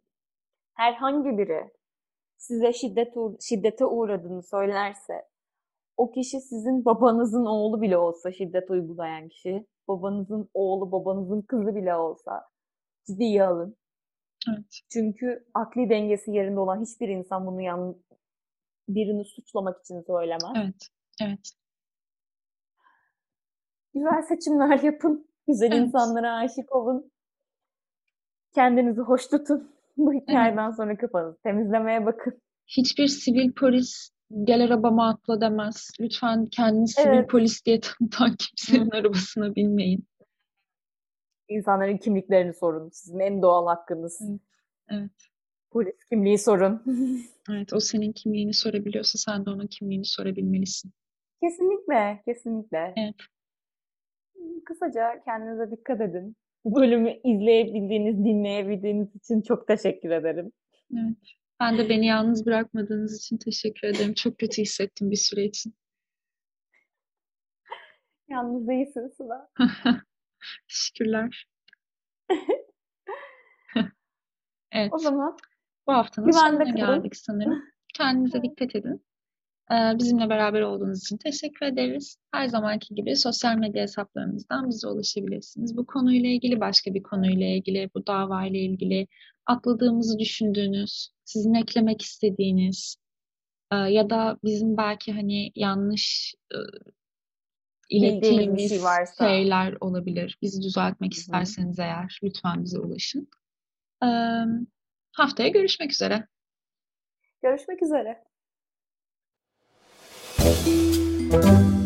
Herhangi biri size şiddet uğ- şiddete uğradığını söylerse o kişi sizin babanızın oğlu bile olsa şiddet uygulayan kişi, babanızın oğlu, babanızın kızı bile olsa ciddiye alın. Evet. Çünkü akli dengesi yerinde olan hiçbir insan bunu yan birini suçlamak için söylemez. Evet. Evet. Güzel seçimler yapın. Güzel Evet. insanlara aşık olun. Kendinizi hoş tutun. Bu hikayeden sonra kafanızı temizlemeye bakın. Hiçbir sivil polis gel arabama atla demez. Lütfen kendini sivil Evet. polis diye tanıtan kimsenin arabasına binmeyin. İnsanların kimliklerini sorun. Sizin en doğal hakkınız. Evet. Evet. Polis kimliği sorun. Evet, o senin kimliğini sorabiliyorsa sen de onun kimliğini sorabilmelisin. Kesinlikle, kesinlikle. Evet. Kısaca kendinize dikkat edin. Bölümü izleyebildiğiniz, dinleyebildiğiniz için çok teşekkür ederim. Evet. Ben de beni yalnız bırakmadığınız için teşekkür ederim. Çok kötü hissettim bir süre için. Yalnız değilsin Sıla. Teşekkürler. Evet. O zaman Bu haftanın güvende sonuna kalın. geldik sanırım. Kendinize dikkat edin. Ee, Bizimle beraber olduğunuz için teşekkür ederiz. Her zamanki gibi sosyal medya hesaplarımızdan bize ulaşabilirsiniz. Bu konuyla ilgili, başka bir konuyla ilgili, bu davayla ilgili atladığımızı düşündüğünüz, sizin eklemek istediğiniz e, ya da bizim belki hani yanlış e, bir şey ilettiğimiz varsa. şeyler olabilir. Bizi düzeltmek Hı hı. isterseniz eğer lütfen bize ulaşın. Haftaya görüşmek üzere. görüşmek üzere. Thank you.